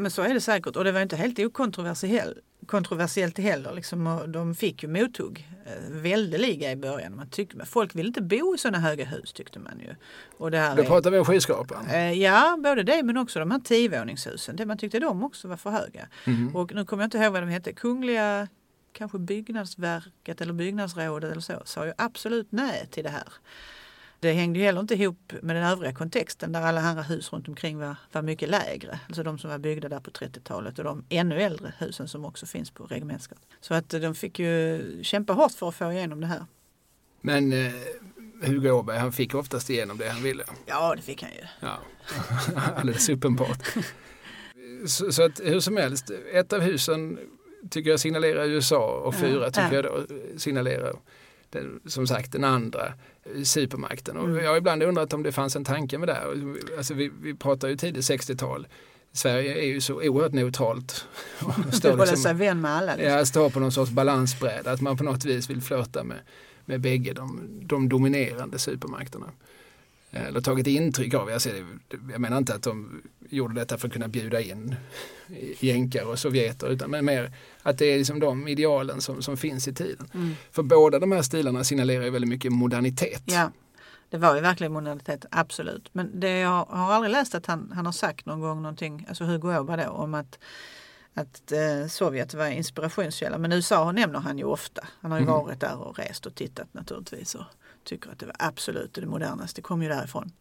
Ja men så är det säkert och det var inte helt okontroversiellt kontroversiellt heller. Liksom, och de fick ju mothugg eh, väldeliga i början. Man tyckte, folk ville inte bo i sådana höga hus tyckte man ju. Och det här Då är- pratar vi om skyskrapan. Eh, Ja, både det men också de här tiovåningshusen. Det man tyckte de också var för höga. Mm. Och nu kommer jag inte ihåg vad de hette. Kungliga kanske byggnadsverket eller byggnadsrådet eller så sa ju absolut nej till det här. Det hängde ju heller inte ihop med den övriga kontexten där alla andra hus runt omkring var, var mycket lägre. Alltså de som var byggda där på 30-talet och de ännu äldre husen som också finns på Regementsgatan. Så att eh, de fick ju kämpa hårt för att få igenom det här. Men eh, Hugo Åberg han fick oftast igenom det han ville. Ja, det fick han ju. Ja, alldeles uppenbart. Så, så att hur som helst, ett av husen tycker jag signalerar USA och Ja, fyra tycker ja. jag då signalerar den, som sagt den andra supermakten. Och Mm. jag har ibland undrat om det fanns en tanke med det här. Alltså vi, vi pratar ju tidigt 60-tal. Sverige är ju så oerhört neutralt. Står hålla liksom- sig vän med alla. Liksom. Ja, stå på någon sorts balansbräda, att man på något vis vill flörta med, med bägge de, de dominerande supermakterna. Eller tagit intryck av, jag, ser jag menar inte att de gjorde detta för att kunna bjuda in jänkar och sovjeter utan men mer att det är liksom de idealen som, som finns i tiden. Mm. För båda de här stilarna signalerar ju väldigt mycket modernitet. Ja, det var ju verkligen modernitet, absolut. Men det jag har aldrig läst att han, han har sagt någon gång någonting, alltså Hugo Åberg då, om att, att eh, Sovjet var inspirationskälla. Men USA nämner han ju ofta. Han har ju Mhm. varit där och rest och tittat naturligtvis och tycker att det var absolut det modernaste, kom ju därifrån.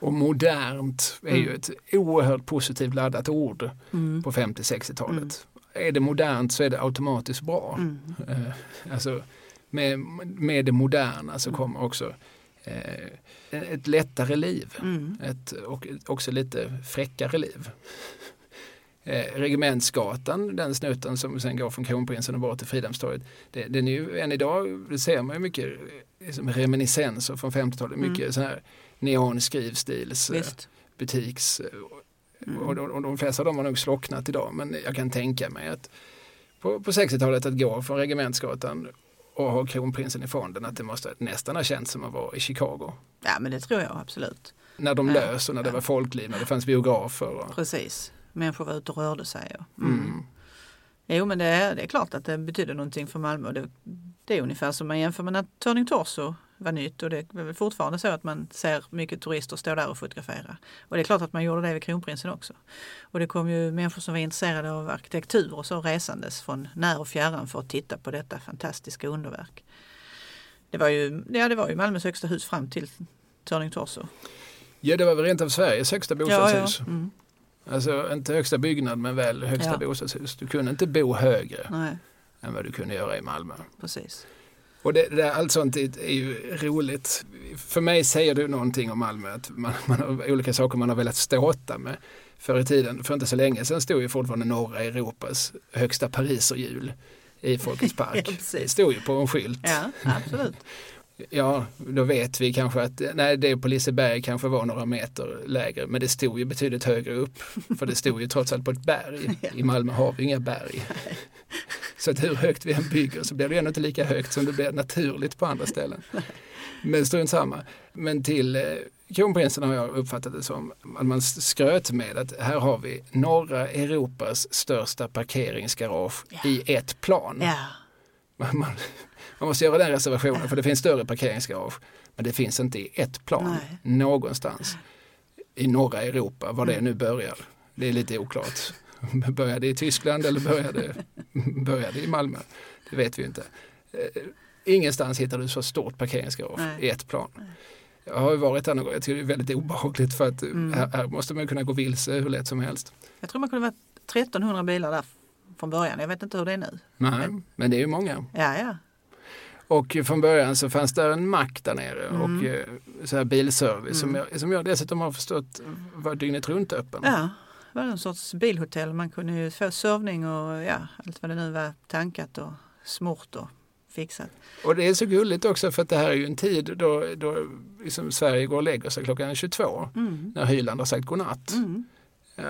Och modernt är ju Mm. ett oerhört positivt laddat ord Mm. på 50-60-talet. Är det modernt så är det automatiskt bra. Mm. Eh, alltså, med, med det moderna så Mm. kommer också eh, ett lättare liv. Mm. Ett, och också lite fräckare liv. Eh, Regementsgatan, den snutten som sen går från Kronprinsen och bort till Fridhemstorget. Det, den är ju, än idag det ser man ju mycket liksom, reminiscenser från 50-talet. Mm. Mycket så här neonskrivstils, eh, Visst. butiks. eh, Mm. Och, de, och de flesta av dem har nog slocknat idag men jag kan tänka mig att på, på 60-talet att gå från Regementsgatan och ha kronprinsen i fonden att det måste nästan ha känts som att vara i Chicago. Ja men det tror jag absolut. När de Ja, lös och när det ja. var folkliv, när det fanns biografer. Och, Precis. Människor var ute och rörde sig. Och, mm. Jo men det är, det är klart att det betyder någonting för Malmö. Det, det är ungefär som man jämför med när Turning Torso var nytt och det är väl fortfarande så att man ser mycket turister stå där och fotografera. Och det är klart att man gjorde det vid Kronprinsen också. Och det kom ju människor som var intresserade av arkitektur och så resandes från när och fjärran för att titta på detta fantastiska underverk. Det var ju, ja, det var ju Malmös högsta hus fram till Turning Torso. Ja, det var väl rent av Sveriges högsta Ja, bostadshus. ja. Mm. Alltså inte högsta byggnad men väl högsta Ja. bostadshus. Du kunde inte bo högre Nej, än vad du kunde göra i Malmö. precis. Och det, det, allt sånt är, ju roligt. För mig säger det någonting om Malmö, att man, man har olika saker man har velat ståta med. Förr i tiden, för inte så länge sedan, stod ju fortfarande norra Europas högsta pariserhjul i Folkets Ja, park. precis. det stod ju på en skylt. Ja, absolut. Ja, då vet vi kanske att nej, det på Liseberg kanske var några meter lägre, men det stod ju betydligt högre upp. För det stod ju trots allt på ett berg. I Malmö har vi inga berg. Så att hur högt vi än bygger så blir det ändå inte lika högt som det blir naturligt på andra ställen. Men strunt samma. Men till eh, kronprinsen har jag uppfattat det som att man skröt med att här har vi norra Europas största parkeringsgarage Ja. i ett plan. Ja, Man, man, måste göra den reservationen för det finns större parkeringsgarage. Men det finns inte i ett plan Nej. någonstans i norra Europa, var det nu börjar. Det är lite oklart. Börjar det i Tyskland eller börjar det i Malmö? Det vet vi inte. Eh, Ingenstans hittar du så stort parkeringsgarage Nej. i ett plan. Jag har ju varit där någon gång, jag tycker det är väldigt obehagligt för att Mm. här, här måste man kunna gå vilse hur lätt som helst. jag tror man kunde vara 1300 bilar där från början. Jag vet inte hur det är nu. Nej, men det är ju många. Ja, ja. Och från början så fanns det en mack där nere Mm. och eh, så här bilservice som, Mm. jag, som jag dessutom har förstått var dygnet runt öppen. Ja, var det en sorts bilhotell. Man kunde ju få servning och ja, allt vad det nu var tankat och smort och fixat. Och det är så gulligt också för att det här är ju en tid då, då liksom Sverige går och lägger sig klockan 22 Mm. när Hyland har sagt godnatt. Mm.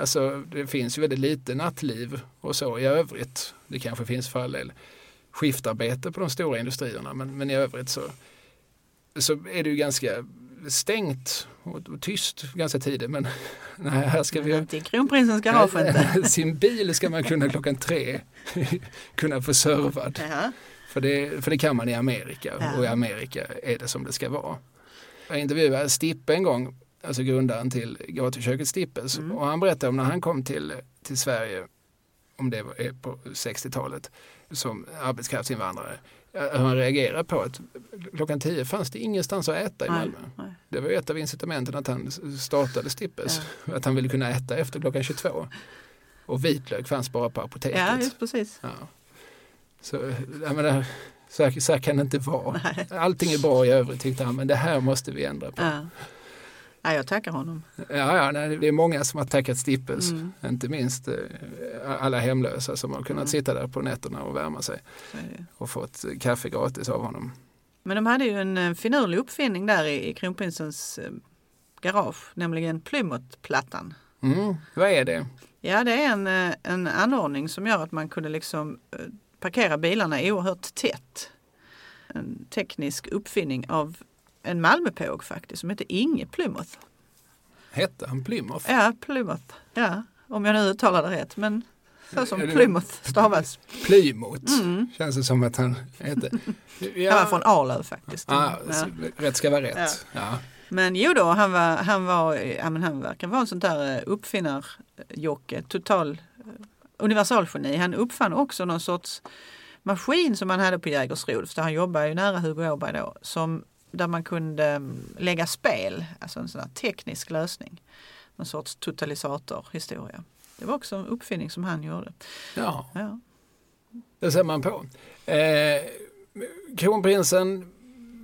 Alltså det finns ju väldigt lite nattliv och så i övrigt. Det kanske finns för all del skiftarbete på de stora industrierna men, men i övrigt så, så är det ju ganska stängt och, tyst ganska tidigt. Men nej, här ska vi inte kronprinsens garage inte. Sin bil ska man kunna klockan tre kunna få servad. Jaha. För det, för det kan man i Amerika Ja. och i Amerika är det som det ska vara. Jag intervjuade Stippe en gång, alltså grundaren till gatuköket Stippes Mm. och han berättade om när han kom till, till Sverige, om det var på 60-talet, som arbetskraftsinvandrare. eh, Han reagerade på att klockan 10 fanns det ingenstans att äta i Nej, Malmö. nej. Det var ett av incitamenten att han startade Stippes, att han ville kunna äta efter klockan 22. Och vitlök fanns bara på apoteket. Ja, just precis. Ja. Så, jag menar, så, här, så här kan det inte vara. Nej. Allting är bra i övrigt tyckte han, men det här måste vi ändra på. Ja. Ja, jag tackar honom. Ja, ja nej, det är många som har tackat Stippes, Mm. inte minst eh, alla hemlösa som har kunnat Mm. sitta där på nätterna och värma sig och fått kaffe gratis av honom. Men de hade ju en finurlig uppfinning där i, i kronprinsens eh, garage, nämligen Plymouthplattan. Mm, vad är det? Ja, det är en, eh, en anordning som gör att man kunde liksom parkera bilarna oerhört tätt. En teknisk uppfinning av en Malmöpåg faktiskt som heter Inge Plymouth. Hette han Plymouth? Ja, Plymouth. Ja, om jag nu uttalar det rätt. Men så som Plymouth stavas. Plymouth, Mm. känns det som att han hette. Han var från Arlöv faktiskt. ah, Ja. Rätt ska vara rätt. Ja. Men jo då, han var, han var, ja men han verkar vara en sån där eh, uppfinnarjocke, total eh, universalgeni. Han uppfann också någon sorts maskin som man hade på Jägersro, för han jobbade ju nära Hugo Åberg då, som, där man kunde mm, lägga spel, alltså en sån här teknisk lösning. Någon sorts totalisatorhistoria. Det var också en uppfinning som han gjorde. ja. Ja. Det ser man på. Eh, kronprinsen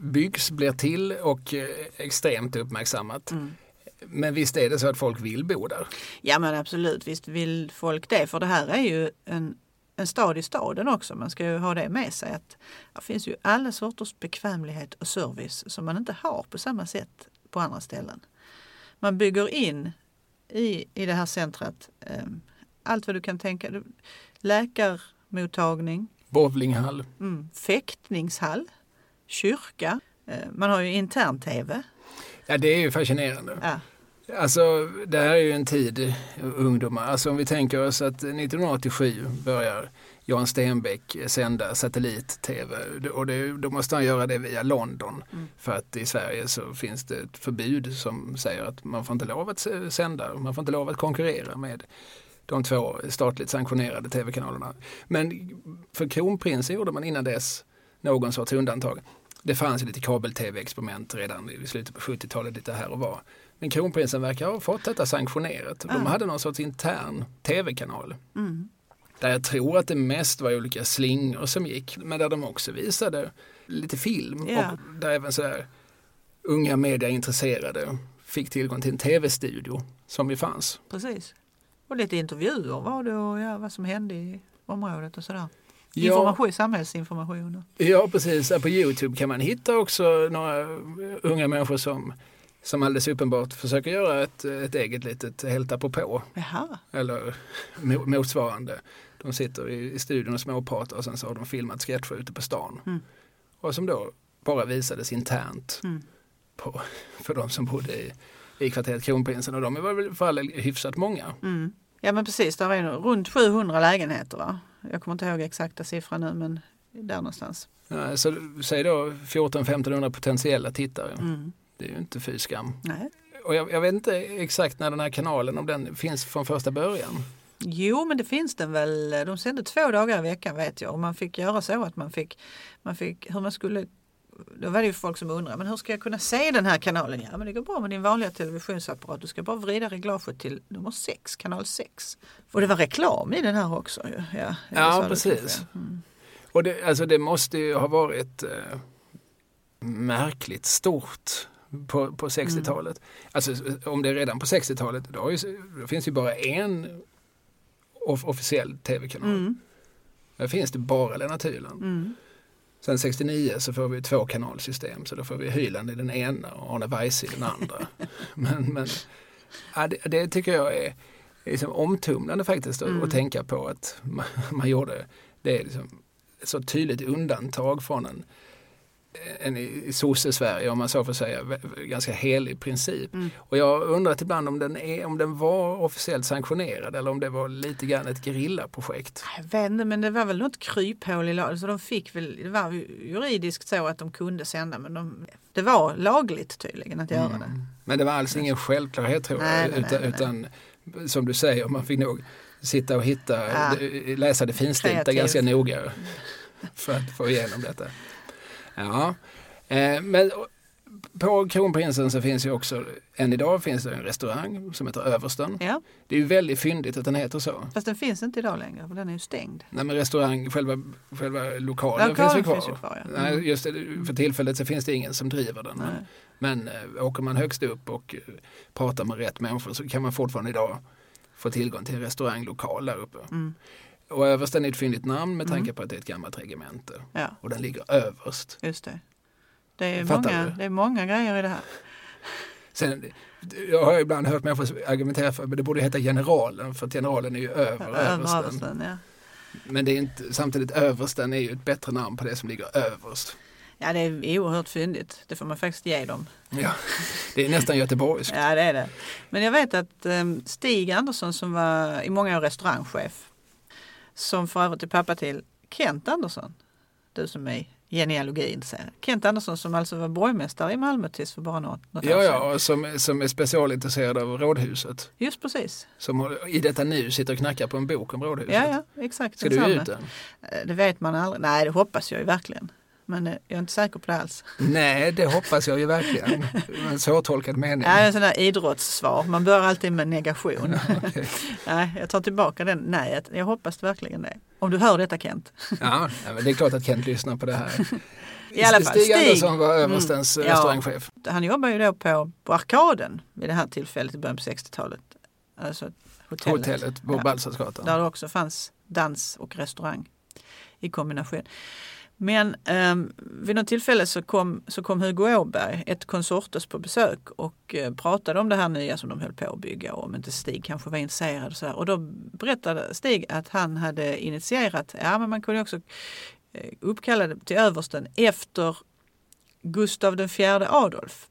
byggs, blir till och eh, extremt uppmärksammat. Mm. Men visst är det så att folk vill bo där? Ja men absolut, visst vill folk det. För det här är ju en, en stad i staden också. Man ska ju ha det med sig. att Det finns ju alla sorters bekvämlighet och service som man inte har på samma sätt på andra ställen. Man bygger in i, i det här centret eh, allt vad du kan tänka dig. Läkarmottagning, Bowlinghall. mm, fäktningshall, kyrka. Eh, man har ju intern-tv. Ja, det är ju fascinerande. Ja. Alltså, det här är ju en tid, ungdomar. Alltså om vi tänker oss att 1987 börjar Jan Stenbeck sända satellit-tv och det, då måste han göra det via London. Mm. För att i Sverige så finns det ett förbud som säger att man får inte lov att sända, man får inte lov att konkurrera med de två statligt sanktionerade tv-kanalerna. Men för kronprinsen gjorde man innan dess någon sorts undantag. Det fanns lite kabel-tv-experiment redan i slutet på 70-talet lite här och var. Men kronprinsen verkar ha fått detta sanktionerat. De Ah. hade någon sorts intern tv-kanal. Mm. Där jag tror att det mest var olika slingor som gick. Men där de också visade lite film. Ja. Och där även så här, unga mediaintresserade fick tillgång till en tv-studio som ju fanns. Precis. Och lite intervjuer var det och ja, vad som hände i området och sådär. Ja, Information, samhällsinformation. ja precis. På Youtube kan man hitta också några unga människor som, som alldeles uppenbart försöker göra ett, ett eget litet Helt apropå Jaha, eller mo- motsvarande. De sitter i, i studion och småpratar och sen så har de filmat sketcher ute på stan. Mm. Och som då bara visades internt Mm. på, för de som bodde i, i kvarteret Kronprinsen och de var väl för alla hyfsat många. mm. Ja men precis, där är nog runt 700 lägenheter va? Jag kommer inte ihåg exakta siffran nu men där någonstans. Ja, Så säg då 14-1500 potentiella tittare. Mm. Det är ju inte fy skam. Nej. Och jag, jag vet inte exakt när den här kanalen, om den finns från första början. Jo men det finns den väl, de sände två dagar i veckan vet jag och man fick göra så att man fick, man fick hur man skulle då var det ju folk som undrade, men hur ska jag kunna se den här kanalen? Ja, men det går bra med din vanliga televisionsapparat. Du ska bara vrida reglaget till nummer 6, kanal 6. Och det var reklam i den här också. Ja, ja, precis. Mm. Och det, alltså det måste ju ha varit eh, märkligt stort på, på 60-talet. Alltså om det är redan på 60-talet, då, ju- då finns ju bara en off- officiell tv-kanal. Mm. Där finns det bara Lennart Hyland. Mm. Sen 69 så får vi ett tvåkanalsystem så då får vi Hyland i den ena och Arne Weise i den andra. men men ja, det, det tycker jag är, liksom omtumlande faktiskt att, Mm. att tänka på att man, man gjorde det är liksom ett så tydligt undantag från en, en i sosse-Sverige om man så får säga, ganska helig princip. Mm. Och jag har undrat ibland om den, är, om den var officiellt sanktionerad eller om det var lite grann ett gerillaprojekt. Jag vet inte, men det var väl något kryphål i lagen. Så de fick väl, det var ju juridiskt så att de kunde sända men de, det var lagligt tydligen att göra det. Men det var alls ingen självklarhet tror jag. Nej, nej, utan, nej, utan som du säger, man fick nog sitta och hitta, Ja. läsa det finstilta ganska noga för att få igenom detta. Ja, eh, men på Kronprinsen så finns ju också, än idag finns det en restaurang som heter Översten. Ja, Det är ju väldigt fyndigt att den heter så. fast den finns inte idag längre för den är ju stängd. Nej men restaurang, själva, själva lokalen, Lokalen finns ju kvar. finns ju kvar, ja. Nej, Mm. just det, för tillfället så finns det ingen som driver den. Men, Nej. men eh, åker man högst upp och eh, pratar med rätt människor så kan man fortfarande idag få tillgång till en restauranglokal där uppe. Mm. Och översten är ett fyndigt namn med tanke på att det är ett gammalt regemente. Ja, Och den ligger överst. just det. Det är, Fattar många, du? det är många grejer i det här. Sen, jag har ibland hört människor argumentera för att det borde heta generalen för att generalen är ju över Över översten. översten, ja. Men det är inte, samtidigt översten är ju ett bättre namn på det som ligger överst. ja, det är oerhört fyndigt. Det får man faktiskt ge dem. Ja, det är nästan göteborgskt. Ja, det är det. Men jag vet att um, Stig Andersson som var i många år restaurangchef, som för övrigt är pappa till Kent Andersson, du som är genealogin. Kent Andersson som alltså var borgmästare i Malmö tills för bara något, något Ja, år sedan. ja, som, som är specialintresserad av rådhuset. Just precis. Som i detta nu sitter och knackar på en bok om rådhuset. Ja, ja, exakt. Ska du ge ut den? Eh, Det vet man aldrig. Nej, det hoppas jag ju verkligen. Men eh, jag är inte säker på det alls. Nej, det hoppas jag ju verkligen. En svårtolkad mening. Ja, en sån där idrottssvar. Man börjar alltid med negation. Okej. Nej, jag tar tillbaka den nejet. Jag hoppas verkligen det. Om du hör detta Kent. Ja, ja, det är klart att Kent lyssnar på det här. I alla fall, Stig Stig. Andersson var överstens Mm, eh, ja. restaurangchef. Han jobbar ju då på, på Arkaden vid det här tillfället i början på 60-talet. Alltså hotellet. Hotellet på Ja. Balsarsgatan. Där det också fanns dans och restaurang i kombination. Men eh, vid något tillfälle så kom, så kom Hugo Åberg, ett konsortus på besök och eh, pratade om det här nya som de höll på att bygga och om inte Stig kanske var intresserad. Och, så här. och då berättade Stig att han hade initierat, ja men man kunde också eh, uppkalla det till översten efter Gustav den fjärde Adolf.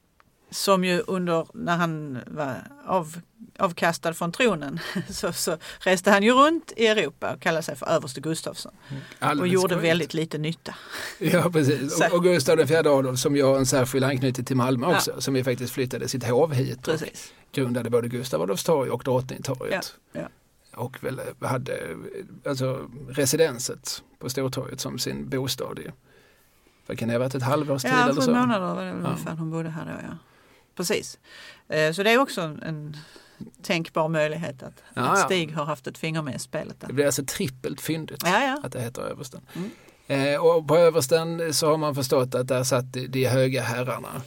Som ju under, när han var av, avkastad från tronen, så, så reste han ju runt i Europa och kallade sig för överste Gustafsson. Och Alldeles gjorde korrekt. väldigt lite nytta. Ja, precis. Och, och Gustav IV Adolf som ju har en särskild anknytning till Malmö också. Som ju faktiskt flyttade sitt hov hit. Och Precis. grundade både Gustav Adolfs torg och Drottningtorget. Ja, ja. Och väl hade alltså, residenset på Stortorget som sin bostad i, vad kan det ha varit, ett halvårs tid Ja, eller sju så? månader var det väl Ja. ungefär hon bodde här då. Ja. Precis. Eh, Så det är också en, tänkbar möjlighet att, Ja, att. Stig har haft ett finger med i spelet. Där. Det blir alltså trippelt fyndigt Ja, att det heter översten. Mm. Eh, och på översten så har man förstått att där satt de, de höga herrarna.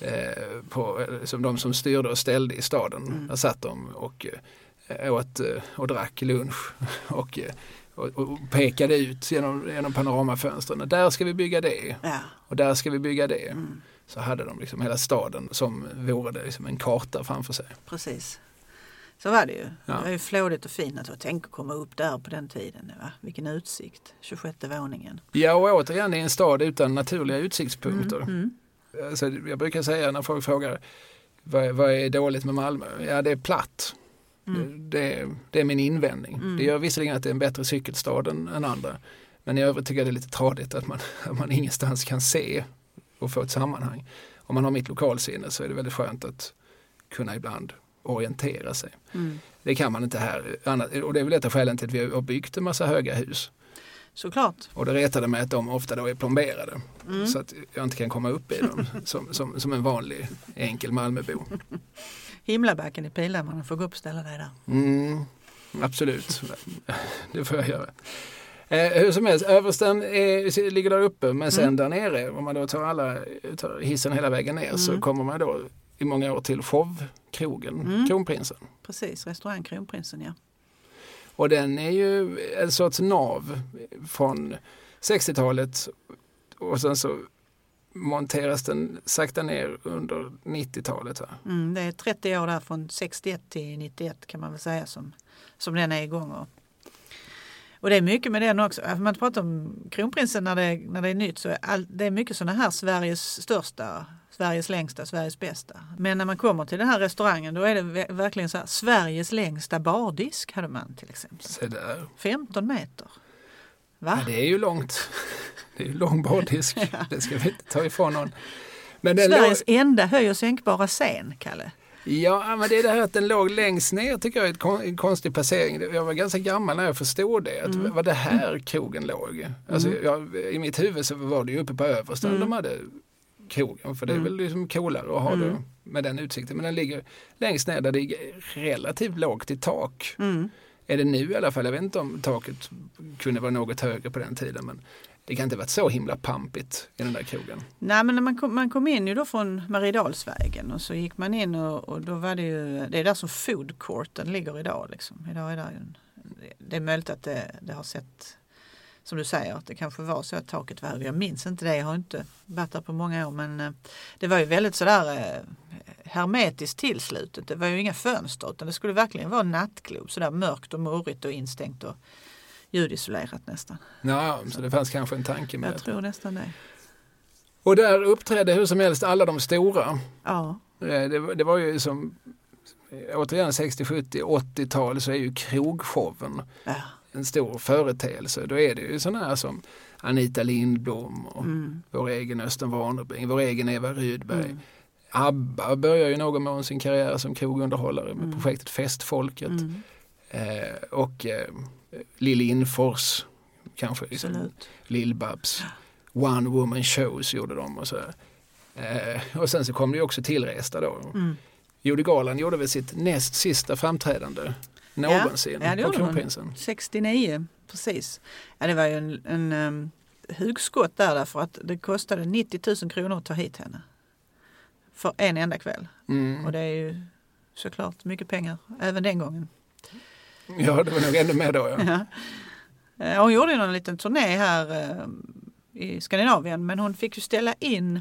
Eh, på, eh, som de som styrde och ställde i staden. Mm. Där satt de och eh, åt eh, och drack lunch och, och, och pekade ut genom, genom panoramafönstren. Där ska vi bygga det Ja. och där ska vi bygga det. Mm. Så hade de liksom hela staden som vore det liksom en karta framför sig. Precis. Så var det ju. Ja. Det var ju flådigt och fint. Alltså, tänk att komma upp där på den tiden. Va? Vilken utsikt. 26 våningen. Ja och återigen i en stad utan naturliga utsiktspunkter. Mm, mm. Alltså, jag brukar säga när folk frågar vad, vad är dåligt med Malmö? Ja det är platt. Mm. Det, det är min invändning. Mm. Det gör visserligen att det är en bättre cykelstad än, än andra. Men i övrigt tycker jag det är lite tradigt att man, att man ingenstans kan se och få ett sammanhang. Om man har mitt lokalsinne så är det väldigt skönt att kunna ibland orientera sig. Mm. Det kan man inte här. Och det är väl ett av skälen till att vi har byggt en massa höga hus. Såklart. Och det retade mig att de ofta då är plomberade. Mm. Så att jag inte kan komma upp i dem som, som, som en vanlig enkel Malmöbo. Himlabacken i Pildammar. får gå upp och ställa dig där. Mm, absolut, det får jag göra. Eh, hur som helst, översten är, ligger där uppe men sen Mm. där nere, om man då tar alla, tar hissen hela vägen ner så Mm. kommer man då i många år till showkrogen, Mm. Kronprinsen. Precis, restaurang Kronprinsen ja. Och den är ju en sorts nav från 60-talet och sen så monteras den sakta ner under 90-talet. Här. Mm, det är 30 år där från 61 till 91 kan man väl säga som, som den är igång. Och, och det är mycket med den också. För Man pratar om kronprinsen när det, när det är nytt så är all, det är mycket sådana här Sveriges största, Sveriges längsta, Sveriges bästa. Men när man kommer till den här restaurangen då är det ver- verkligen så här Sveriges längsta bardisk hade man till exempel. Så där. 15 meter. Va? Ja, det är ju långt. Det är ju lång bardisk. Det ska vi inte ta ifrån någon. Men Sveriges enda höj och sänkbara scen, Kalle. Ja, men det är det här att den låg längst ner tycker jag är en konstig placering. Jag var ganska gammal när jag förstod det. Att Mm. Var det här krogen låg? Alltså, jag, I mitt huvud så var det ju uppe på översta Mm. de hade krogen. För det är väl liksom coolare att ha Mm. det med den utsikten. Men den ligger längst ner där det är relativt lågt i tak. Mm. Är det nu i alla fall? Jag vet inte om taket kunde vara något högre på den tiden. Men det kan inte varit så himla pampigt i den där krogen. Nej men när man kom, man kom in ju då från Mariedalsvägen och så gick man in och, och då var det ju, det är där som food courten ligger idag. Liksom. idag är det, en, det är möjligt att det, det har sett, som du säger, att det kanske var så att taket var högre. Jag minns inte det, jag har inte varit där på många år men eh, det var ju väldigt sådär eh, hermetiskt tillslutet. Det var ju inga fönster utan det skulle verkligen vara en nattklubb, sådär mörkt och murrigt och instängt och ljudisolerat nästan. Ja, så det fanns kanske en tanke med Jag det. tror nästan det. Och där uppträdde hur som helst alla de stora. Ja. Eh, Det, var- det var ju som, eh, återigen 60, 70, 80-tal så är ju krogshowen ja. en stor företeelse. Då är det ju sådana här som Anita Lindblom och Mm. vår egen Östen Warnerbring, vår egen Eva Rydberg. Mm. ABBA börjar ju någon mån sin karriär som krogunderhållare med Mm. projektet Festfolket. Mm. Eh, och eh, Lill Lindfors, kanske liksom. Lill-Babs. One Woman Shows gjorde de och så. Eh, och sen så kom det ju också tillresta då. Mm. Judy Garland gjorde väl sitt näst sista framträdande någonsin Ja, det på gjorde hon. Kronprinsen. 69, precis. Ja, det var ju en, en um, hugskott där därför att det kostade 90 000 kronor att ta hit henne. För en enda kväll. Mm. Och det är ju såklart mycket pengar även den gången. Ja, det var nog ännu mer då. Ja. Ja. Eh, Hon gjorde någon liten turné här eh, i Skandinavien men hon fick ju ställa in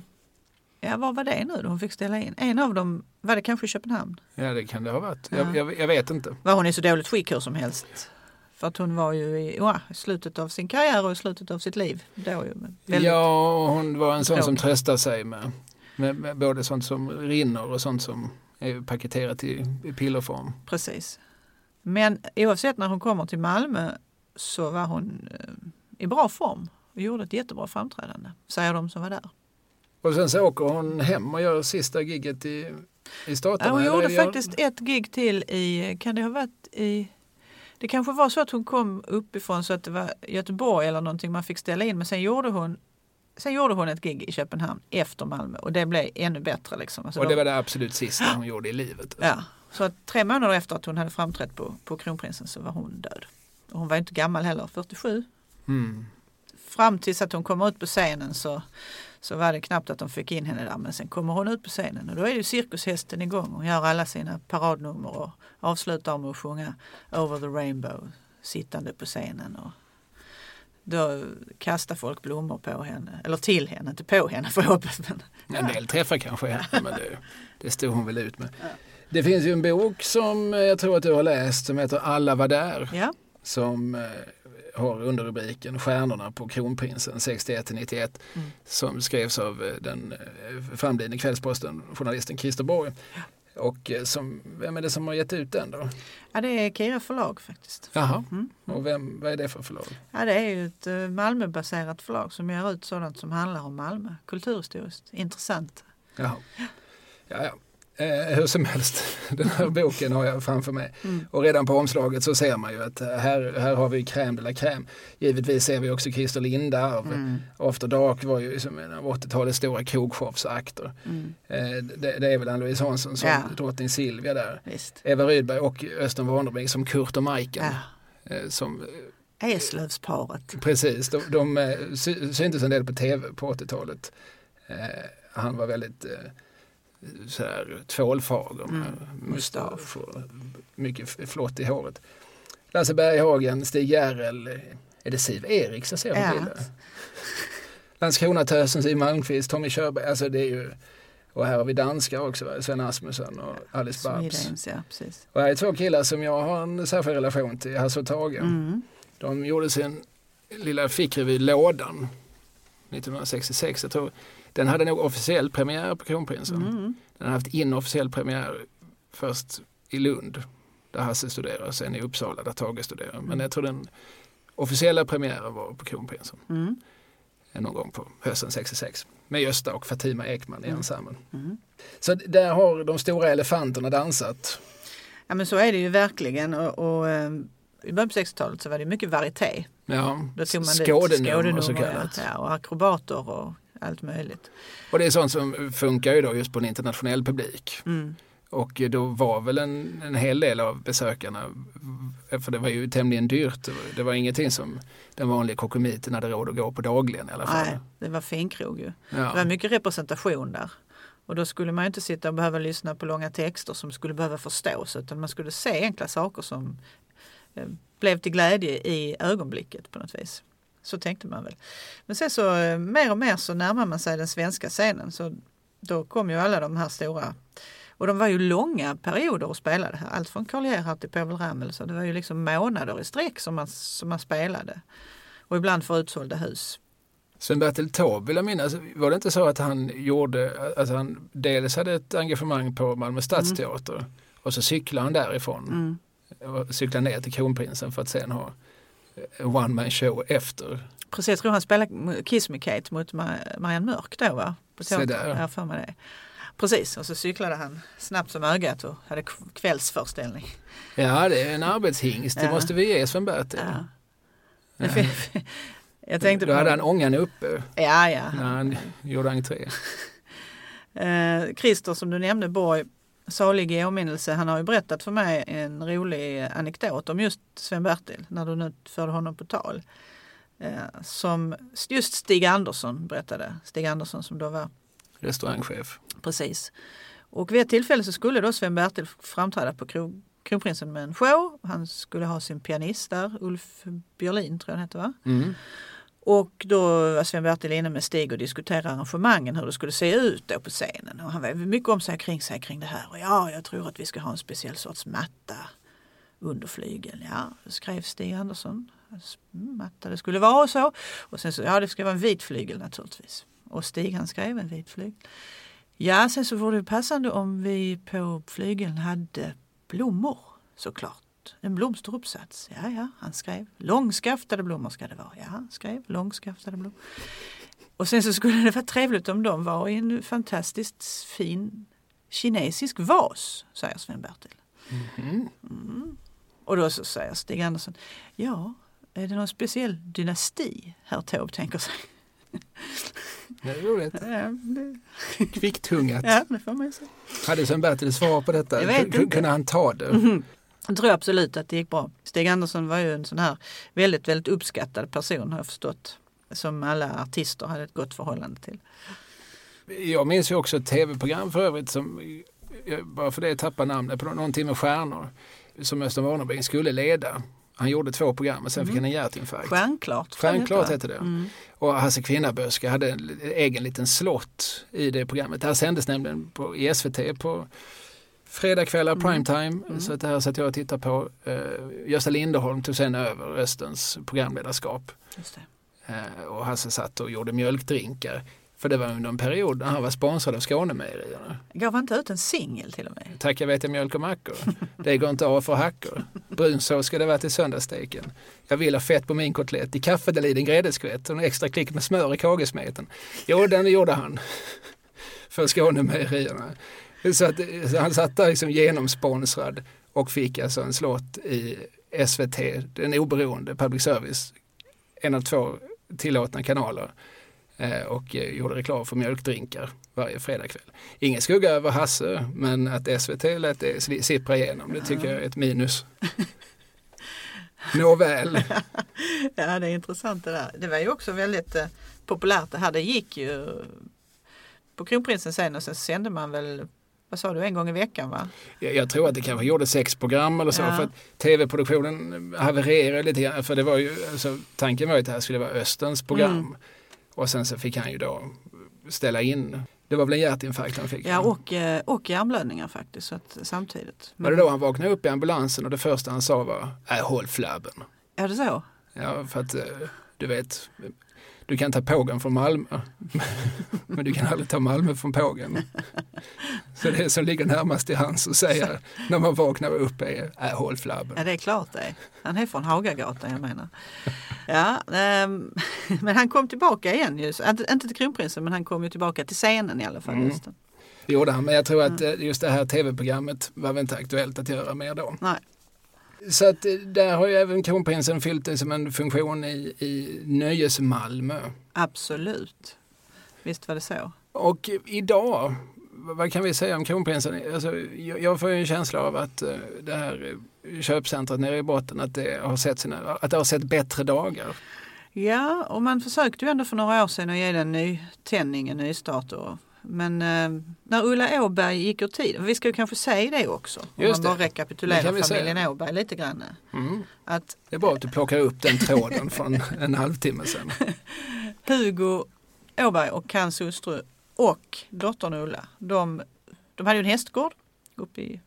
Ja, vad var det nu då hon fick ställa in? En av dem, var det kanske i Köpenhamn? ja, det kan det ha varit. Ja. Jag, jag, jag vet inte. var hon i så dåligt skick hur som helst. För att hon var ju i, ja, slutet av sin karriär och i slutet av sitt liv. Då ju, väldigt, Ja, hon var en sån som Tråkigt. tröstar sig med, med, med både sånt som rinner och sånt som är paketerat i, i pillerform. Precis. Men oavsett när hon kommer till Malmö så var hon eh, i bra form och gjorde ett jättebra framträdande, säger de som var där. Och sen så åker hon hem och gör sista gigget i, i staterna. Ja, hon gjorde faktiskt ett gig till i, kan det ha varit i det kanske var så att hon kom uppifrån så att det var Göteborg eller någonting man fick ställa in men sen gjorde hon Sen gjorde hon ett gig i Köpenhamn efter Malmö och det blev ännu bättre. Liksom. Alltså Och det de- var det absolut sista hon gjorde i livet. Ja, så att tre månader efter att hon hade framträtt på, på Kronprinsen så var hon död. Och hon var inte gammal heller, 47. Mm. Fram tills att hon kommer ut på scenen så, så var det knappt att de fick in henne där. Men sen kommer hon ut på scenen och då är ju cirkushästen igång. Hon gör alla sina paradnummer och avslutar med att sjunga Over the Rainbow sittande på scenen. Och då kastar folk blommor på henne, eller till henne, inte på henne för hoppas men En del träffar kanske henne men det, det stod hon väl ut med. Det finns ju en bok som eh, jag tror att du har läst som heter Alla var där. ja. Som eh, har underrubriken Stjärnorna på Kronprinsen 61-91. Mm. Som skrevs av eh, den framlidne Kvällsposten journalisten Christer Borg. Och eh, som, vem är det som har gett ut den då? ja, det är Kira förlag faktiskt. Jaha, Mm. och vem, vad är det för förlag? Ja, det är ju ett Malmöbaserat förlag som ger ut sådant som handlar om Malmö. Kulturhistoriskt intressant. Jaha. Ja, ja. Eh, hur som helst, den här boken har jag framför mig. Mm. Och redan på omslaget så ser man ju att eh, här, här har vi crème de la crème. Givetvis ser vi också Christer Lindarw. Mm. After Dark var ju som en av 80-talets stora krogshowsakter. Mm. Eh, det, det är väl Ann-Louise Hansson som Ja. drottning Silvia där. Visst. Eva Rydberg och Östen Warnerbring som Kurt och Majken. Ja. Eh, som, Eslövsparet. Precis, de, de eh, sy- syntes en del på tv på 80-talet. Eh, han var väldigt eh, så här, tvålfager med Mm, mustasch och mycket flott i håret. Lasse Berghagen, Stig Järrel, är det Siv Eriks jag ser på Ja. bilden? Landskronatösen, Siw Malmkvist, Tommy Körberg, alltså det är ju och här har vi danskar också? Sven Asmussen och Alice Babs. Ja. Och här är två killar som jag har en särskild relation till, Hasse och Tage. Mm. De gjorde sin lilla fickrevy Lådan 1966. Jag tror, den hade nog officiell premiär på Kronprinsen. Mm. Den har haft inofficiell premiär först i Lund där Hasse studerar och sen i Uppsala där Tage studerar. Men jag tror den officiella premiären var på Kronprinsen Mm. någon gång på hösten 66 med Gösta och Fatima Ekman i ensemblen. Mm. Så där har de stora elefanterna dansat. Ja men så är det ju verkligen och, och eh, i början på 60-talet så var det mycket varieté. Ja, skådenummer så kallat. Ja, och akrobater och allt möjligt. Och det är sånt som funkar ju då just på en internationell publik. Mm. Och då var väl en, en hel del av besökarna, för det var ju tämligen dyrt, det var ingenting som den vanliga kokomiten hade råd att gå på dagligen i alla fall. Nej, det var finkrog ju. Det var Ja. mycket representation där. Och då skulle man ju inte sitta och behöva lyssna på långa texter som skulle behöva förstås utan man skulle se enkla saker som eh, blev till glädje i ögonblicket på något vis. Så tänkte man väl. Men sen så eh, mer och mer så närmar man sig den svenska scenen så då kom ju alla de här stora och de var ju långa perioder att spela det här. Allt från Karl Gerhardt till Povel Ramel. Så det var ju liksom månader i sträck som man, som man spelade. Och ibland för utsålda hus. Sven-Bertil Taube vill jag minnas, var det inte så att han gjorde, att han dels hade ett engagemang på Malmö stadsteater och så cyklade han därifrån Mm. och cyklade ner till Kronprinsen för att sen ha one man show efter. Precis, jag tror han spelade Kiss Me Kate mot Ma- Marianne Mörk då va? På Se där. Jag mig det. Precis, och så cyklade han snabbt som ögat och hade kvällsföreställning. Ja, det är en arbetshingst, det Ja. måste vi ge Sven-Bertil. Ja. Ja. Jag tänkte Då på... hade han ångan uppe Ja, ja. när han gjorde entré. Eh, Christer som du nämnde, Borg, salig i åminnelse, han har ju berättat för mig en rolig anekdot om just Sven-Bertil, när du nu förde honom på tal. Eh, som just Stig Andersson berättade, Stig Andersson som då var Restaurangchef. Precis. Och vid ett tillfälle så skulle då Sven-Bertil framträda på Kro- Kronprinsen med en show. Han skulle ha sin pianist där, Ulf Björlin tror jag han hette va? Mm. Och då eh, var Sven-Bertil inne med Stig och diskuterade arrangemangen, hur det skulle se ut då på scenen. Och han var mycket om sig kring sig kring det här. Och ja, jag tror att vi ska ha en speciell sorts matta under flygeln. Ja, det skrev Stig Andersson. Matta, det skulle vara så. Och sen så, ja det ska vara en vit flygel naturligtvis. Och Stig han skrev en vit flygel. Ja, sen så vore det passande om vi på flygeln hade blommor såklart. En blomsteruppsats. Ja, ja, han skrev. Långskaftade blommor ska det vara. Ja, han skrev långskaftade blommor. Och sen så skulle det vara trevligt om de var i en fantastiskt fin kinesisk vas, säger Sven-Bertil. Mhm. Mm. Och då så säger Stig Andersson, ja, är det någon speciell dynasti herr Taube tänker sig? Det är roligt. Ja, det, Kvicktungat. ja, det får man ju säga. Hade Sven-Bertil svar på detta? Kunde han ta det? Mhm. Jag tror absolut att det gick bra. Stig Andersson var ju en sån här väldigt, väldigt uppskattad person har jag förstått. Som alla artister hade ett gott förhållande till. Jag minns ju också ett tv-program för övrigt som, jag- bara för det tappar namnet, på någon timme stjärnor som Östen Warnerbring skulle leda. Han gjorde två program och sen fick han en hjärtinfarkt. Stjärnklart. Stjärnklart hette det. Mm. Och Hasse Kvinnaböske hade en egen liten slott i det programmet. Det här sändes nämligen på, i SVT på fredagskvällar, Mm. primetime. Mm. Så det här satt jag och tittade på. Uh, Gösta Linderholm tog sen över Östens programledarskap. Eh, och Hasse satt och gjorde mjölkdrinkar. För det var under en period när han var sponsrad av Skånemejerierna. Gav han inte ut en singel till och med? Tack jag vet jag mjölk och mackor. Det går inte av för hackor. Brunsås ska det vara till söndagssteken. Jag vill ha fett på min kotlett. I kaffet är liten gräddeskvätt och en extra klick med smör i kagesmeten. Jo, den gjorde han. För Skånemejerierna. Så, att, så han satt där liksom genomsponsrad och fick alltså en slott i SVT, den oberoende public service, en av två tillåtna kanaler eh, och gjorde reklam för mjölkdrinkar varje fredagkväll. Ingen skugga över Hasse, men att SVT lät det sippra igenom, det tycker jag är ett minus. Nåväl. ja, det är intressant det där. Det var ju också väldigt eh, populärt det här. Det gick ju på Kronprinsen sen och sen sände man väl vad sa du, en gång i veckan va? Jag, jag tror att det kanske gjorde sex program eller så Ja. för att tv-produktionen havererade lite grann. För det var ju, alltså, tanken var ju att det här skulle vara Österns program. Mm. Och sen så fick han ju då ställa in. Det var väl en hjärtinfarkt han fick? Ja, och, eh, och hjärnblödningar faktiskt så att, samtidigt. Var det då han vaknade upp i ambulansen och det första han sa var äh, håll flabben. Är det så? Ja, för att eh, du vet, du kan ta pågen från Malmö. men du kan aldrig ta Malmö från pågen. Så det som ligger närmast till hans att säga när man vaknar upp är äh, håll flabben. Ja, det är klart det. Han är från Hagagatan, jag menar. Ja, ehm, men han kom tillbaka igen ju. Så- Inte inte till kronprinsen, men han kom ju tillbaka till scenen i alla fall. Mm. Just det. Det gjorde han, men jag tror att Mm. eh, just det här tv-programmet var väl inte aktuellt att göra mer då. Nej. Så att eh, där har ju även kronprinsen fyllt det som en funktion i, i Nöjes-Malmö. Absolut. Visst var det så. Och idag, vad kan vi säga om kronprinsen? Alltså, jag får ju en känsla av att eh, det här eh, köpcentret nere i botten, att det har sett, sina, att det har sett bättre dagar. Ja, och man försökte ju ändå för några år sedan att ge den en nytändning, en nystart. Och, men eh, när Ulla Åberg gick ur tiden, vi ska ju kanske säga det också, om Just man bara det. Rekapitulerar vi säga. familjen Åberg lite grann. Mm. Att Det är bra att du plockar upp den tråden från en halvtimme sedan. Hugo Åberg och hans hustru och dottern Ulla, de, de hade ju en hästgård uppe i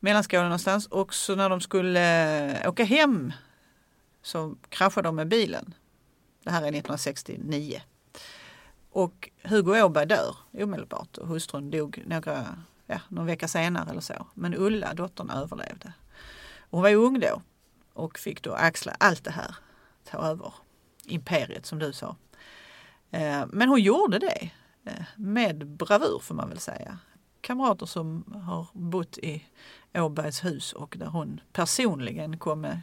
Mellanskåne någonstans och så när de skulle eh, åka hem så kraschade de med bilen. Det här är 1969. Och Hugo Åberg dör omedelbart och hustrun dog några, ja, någon vecka senare eller så. Men Ulla, dottern, överlevde. Hon var ju ung då och fick då axla allt det här, ta över imperiet som du sa. Eh, men hon gjorde det eh, med bravur får man väl säga. Kamrater som har bott i Åbergs hus och där hon personligen kom med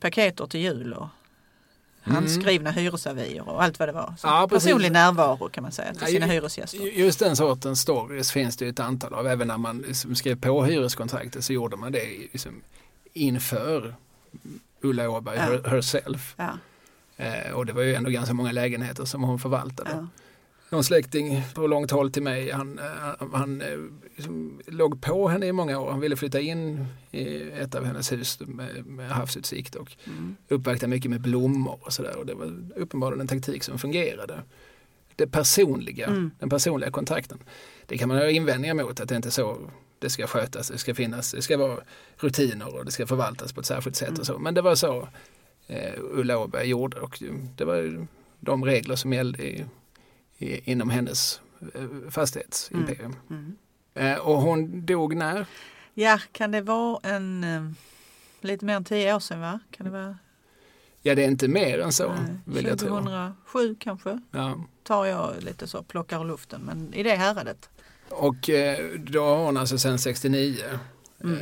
paketer till jul och handskrivna hyresavier och allt vad det var. Så Ja, personlig närvaro kan man säga till Ja, sina ju- hyresgäster. Just den sortens stories finns det ju ett antal av. Även när man liksom skrev på hyreskontraktet så gjorde man det liksom inför Ulla Åberg Ja. her- herself. Ja, Eh, och det var ju ändå ganska många lägenheter som hon förvaltade. ja. Någon släkting på långt håll till mig, han, eh, han eh, liksom låg på henne i många år. Han ville flytta in i ett av hennes hus med, med havsutsikt och Mm. uppvakta mycket med blommor och sådär. Det var uppenbarligen en taktik som fungerade. Det personliga, Mm. den personliga kontakten. Det kan man ha invändningar mot att det inte är så det ska skötas, det ska finnas, det ska vara rutiner och det ska förvaltas på ett särskilt sätt Mm. och så. Men det var så eh, Ulla Åberg gjorde och det var de regler som gällde i, i, inom hennes eh, fastighetsimperium. Mm. Eh, och hon dog när? ja, kan det vara en eh, lite mer än tio år sedan va? Kan det vara? Ja det är inte mer än så Nej, vill jag tro. 2007 kanske? Ja. Tar jag lite så, plockar luften. Men i det häradet. Och då har hon alltså sedan 69 Mm.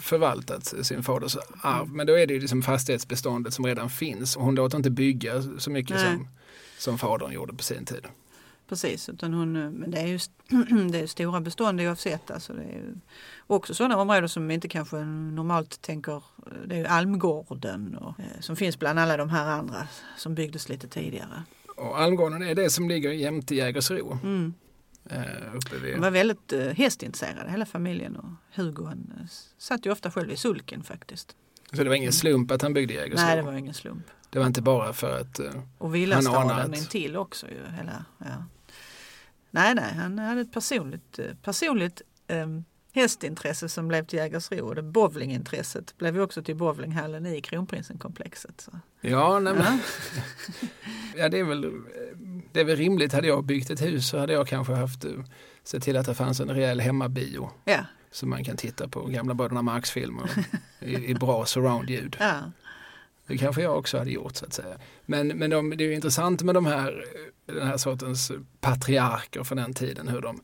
förvaltat sin faders arv. Men då är det ju liksom fastighetsbeståndet som redan finns och hon låter inte bygga så mycket Nej. som, som fadern gjorde på sin tid. Precis, utan hon, eh, men det är ju det är stora bestånd oavsett. Alltså det är också sådana områden som inte kanske normalt tänker, eh, det är ju Almgården och, eh, som finns bland alla de här andra som byggdes lite tidigare. Och Almgården är det som ligger jämte Jägersro. Mm. Vid, De var väldigt hästintresserade hela familjen och Hugo han satt ju ofta själv i sulken faktiskt. så det var ingen slump att han byggde Jägersro. Nej det var ingen slump. Det var inte bara för att eh, Och villastaden intill också ju. Hela, ja. Nej, nej, han hade ett personligt, eh, personligt um, hästintresse som blev till Jägersro. Det bowlingintresset blev ju också till bowlinghallen i Kronprinsen-komplexet. Så. Ja, nej, men, Ja. det, är väl, det är väl rimligt. Hade jag byggt ett hus så hade jag kanske haft eh, sett till att det fanns en rejäl hemmabio. Ja, Så man kan titta på gamla Bröderna Marx-filmer i, i bra surround-ljud. ja, Det kanske jag också hade gjort så att säga. Men, men de, det är ju intressant med de här, den här sortens patriarker från den tiden. Hur de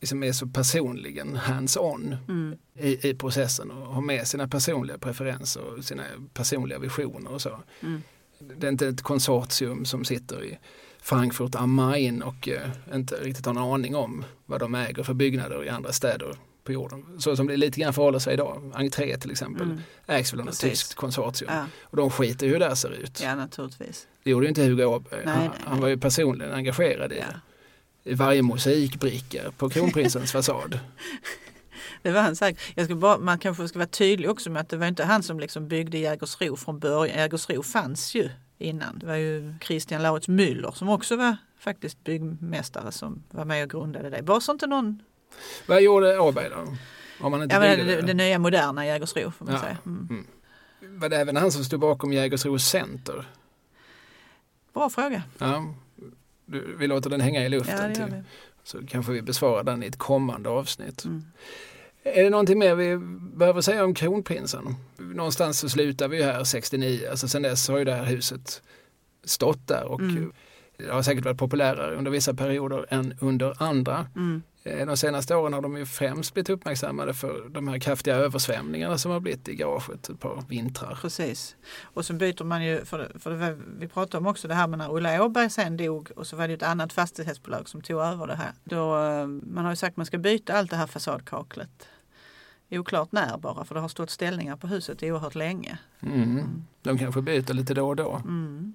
liksom är så personligen hands-on mm, i, i processen och har med sina personliga preferenser och sina personliga visioner och så. mm, Det är inte ett konsortium som sitter i Frankfurt am Main och eh, inte riktigt har en aning om vad de äger för byggnader i andra städer på jorden. Så som det lite grann förhåller sig idag. Entré till exempel Mm. ägs väl av ett tyskt konsortium. Ja, Och de skiter ju hur det här ser ut. ja, naturligtvis. Det gjorde ju inte Hugo Åberg. Nej, han, nej, han var ju personligen engagerad i, Ja. i varje mosaikbricka på kronprinsens fasad. Det var han sagt. Jag ska bara, man kanske ska vara tydlig också med att det var inte han som liksom byggde Jägersro från början. Jägersro fanns ju innan. Det var ju Christian Lauritz Müller som också var faktiskt byggmästare som var med och grundade det. Bara så inte någon... Vad gjorde Åberg då? Om han inte Ja, men byggde det, det nya moderna Jägersro får man Ja. säga. Mm. Var det även han som stod bakom Jägersros center? Bra fråga. Ja. Du, vi låter den hänga i luften. Ja, det till, vi. så kanske vi besvarar den i ett kommande avsnitt. Mm. Är det någonting mer vi behöver säga om kronprinsen? Någonstans så slutar vi här 69. Alltså sen dess har ju det här huset stått där och Mm. det har säkert varit populärare under vissa perioder än under andra. Mm. Eh, De senaste åren har de ju främst blivit uppmärksammade för de här kraftiga översvämningarna som har blivit i garaget ett par vintrar. Precis. Och så byter man ju, för, det- för det vi pratade om också det här med när Ulla Åberg sen dog och så var det ett annat fastighetsbolag som tog över det här. Då, eh, man har ju sagt att man ska byta allt det här fasadkaklet. Oklart när bara, för det har stått ställningar på huset oerhört länge. Mm. De kanske byter lite då och då. Mm.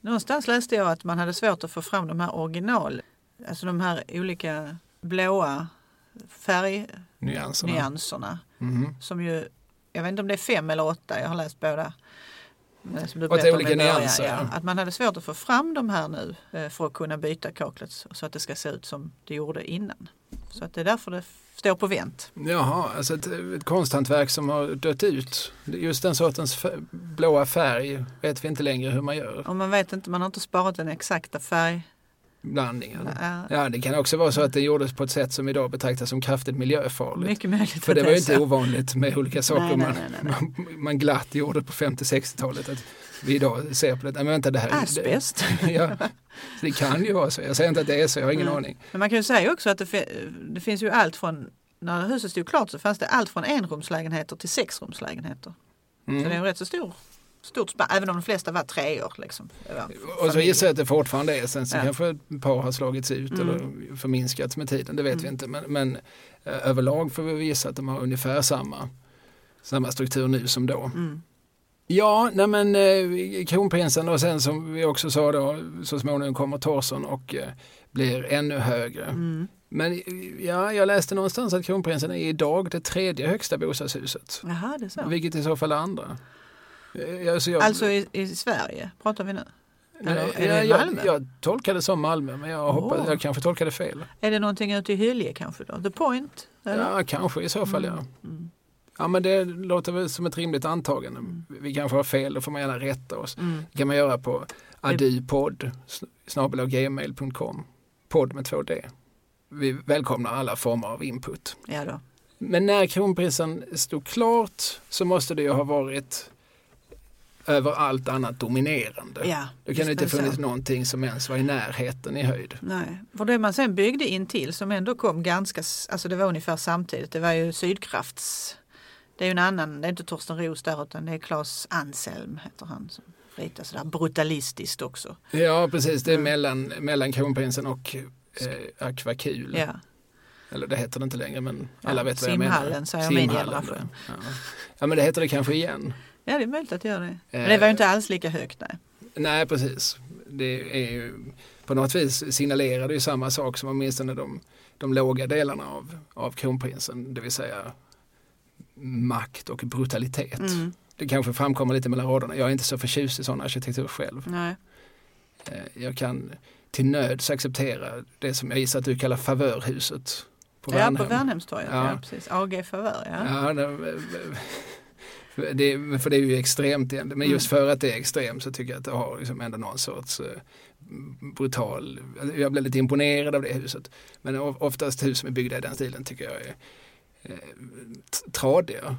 Någonstans läste jag att man hade svårt att få fram de här original, alltså de här olika blåa färgnyanserna. Nyanserna. Mm. Som ju, jag vet inte om det är fem eller åtta, jag har läst båda. Men Som du berättade om olika i början, nyanser, ja. Att man hade svårt att få fram de här nu eh, för att kunna byta kaklet så- att det ska se ut som det gjorde innan. Så att det är därför det står på vänt. Jaha, alltså ett, ett konsthantverk som har dött ut. Just den sortens fär- blåa färg vet vi inte längre hur man gör. Och man vet inte, man har inte sparat den exakta färg. Blandningen. Ja, Ja, det kan också vara så att det gjordes på ett sätt som idag betraktas som kraftigt miljöfarligt. mycket möjligt För det var ju inte ovanligt med olika saker Nej, nej, man, nej, man, man glatt gjorde på 50-60-talet. Att vi idag ser på det, nej men vänta det här Asbest. Det, ja, det kan ju vara så. Jag säger inte att det är så, jag har ingen aning. Men man kan ju säga också att det, det finns ju allt från, när huset stod klart så fanns det allt från enrumslägenheter till sexrumslägenheter. Så det är Mm. en rätt så stor, stort spann, även om de flesta var treor. Liksom. Och så gissar jag att det fortfarande är. Sen så Ja. kanske ett par har slagits ut Mm. eller förminskats med tiden. Det vet vi Mm. inte. Men, men eh, överlag får vi gissa att de har ungefär samma, samma struktur nu som då. Mm. Ja, nej men eh, kronprinsen och sen som vi också sa då så småningom kommer Torson och eh, blir ännu högre. Mm. Men ja, jag läste någonstans att kronprinsen är idag det tredje högsta bostadshuset. Jaha, det är så. Vilket i så fall är andra. Eh, Alltså, jag, Alltså i, i Sverige pratar vi nu? eller nej, är det jag, Malmö? jag tolkar det som Malmö men jag, hoppas, Åh. jag kanske tolkade fel. Är det någonting ute i Hyllie kanske då? The Point? Eller? Ja, kanske i så fall ja. Mm. Ja men det låter väl som ett rimligt antagande. Vi kanske har fel, då får man gärna rätta oss. Mm. Det kan man göra på adupodd snabelaggmail.com. Podd med två D. Vi välkomnar alla former av input. Ja då. Men när kronprinsen stod klart så måste det ju ha varit över allt annat dominerande. Ja, Det kan inte funnits så. någonting som ens var i närheten i höjd. Nej, för det man sen byggde in till som ändå kom ganska, alltså det var ungefär samtidigt, det var ju Sydkrafts. Det är ju en annan, det är inte Torsten Roos där utan det är Claes Anselm heter han som ritar sådär brutalistiskt också. Ja precis, det är Mm. mellan, mellan kronprinsen och eh, Akvakul. Ja, Eller det heter det inte längre men Ja, alla vet vad jag menar. Simhallen säger Simhallen, mediegeneration. Ja. ja men det heter det kanske igen. Ja det är möjligt att det gör det. Men Eh. det var ju inte alls lika högt nej. Nej precis. Det är ju på något vis signalerar det ju samma sak som åtminstone de, de låga delarna av, av kronprinsen. Det vill säga makt och brutalitet. Mm, Det kanske framkommer lite mellan raderna. Jag är inte så förtjust i sån arkitektur själv. nej. Eh, Jag kan till nöds acceptera det som jag gissar att du kallar favörhuset. På ja, Värnhem. på Värnhemstorget, ja. Ja. precis. AG Favör, ja. Ja, det, det, för det är ju extremt igen. Men just Mm. för att det är extremt så tycker jag att det har liksom ändå någon sorts eh, brutal, jag blev lite imponerad av det huset. Men oftast hus som är byggda i den stilen tycker jag är eh, tradiga.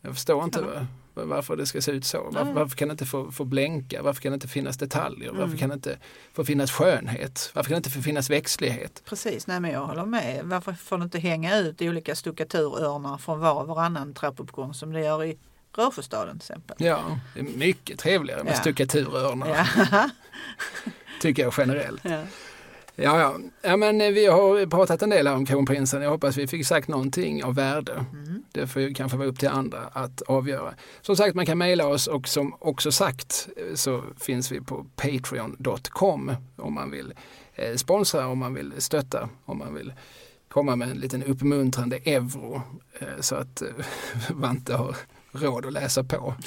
Jag förstår inte Ja. Va- varför det ska se ut så. Varför, varför kan det inte få, få blänka? Varför kan det inte finnas detaljer? Varför Mm. kan det inte få finnas skönhet? Varför kan det inte få finnas växtlighet? Precis, nej men jag håller med. Varför får det inte hänga ut olika stuckaturörnar från var och varannan trappuppgång som det gör i Rörsjöstaden till exempel? Ja, det är mycket trevligare med Ja. stuckaturörnar Ja. tycker jag generellt. ja. Ja, ja. ja men eh, vi har pratat en del här om kronprinsen. Jag hoppas vi fick sagt någonting av värde. Mm. Det får ju kanske vara upp till andra att avgöra. Som sagt, man kan mejla oss och som också sagt eh, så finns vi på patreon.com om man vill eh, sponsra, om man vill stötta, om man vill komma med en liten uppmuntrande euro eh, så att Vante har råd att läsa på.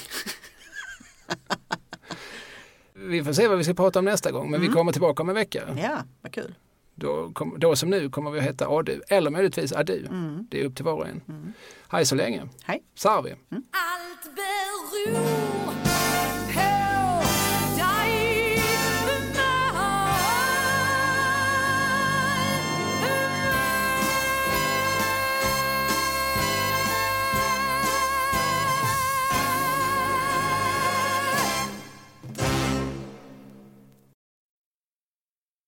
Vi får se vad vi ska prata om nästa gång, men vi kommer tillbaka om en vecka. Ja, vad kul. Då, då, som nu kommer vi att heta Adu eller möjligtvis Adu. Mm. Det är upp till var och en. Mm. Hej så länge. Hej. Sarvi. Mm. Allt beror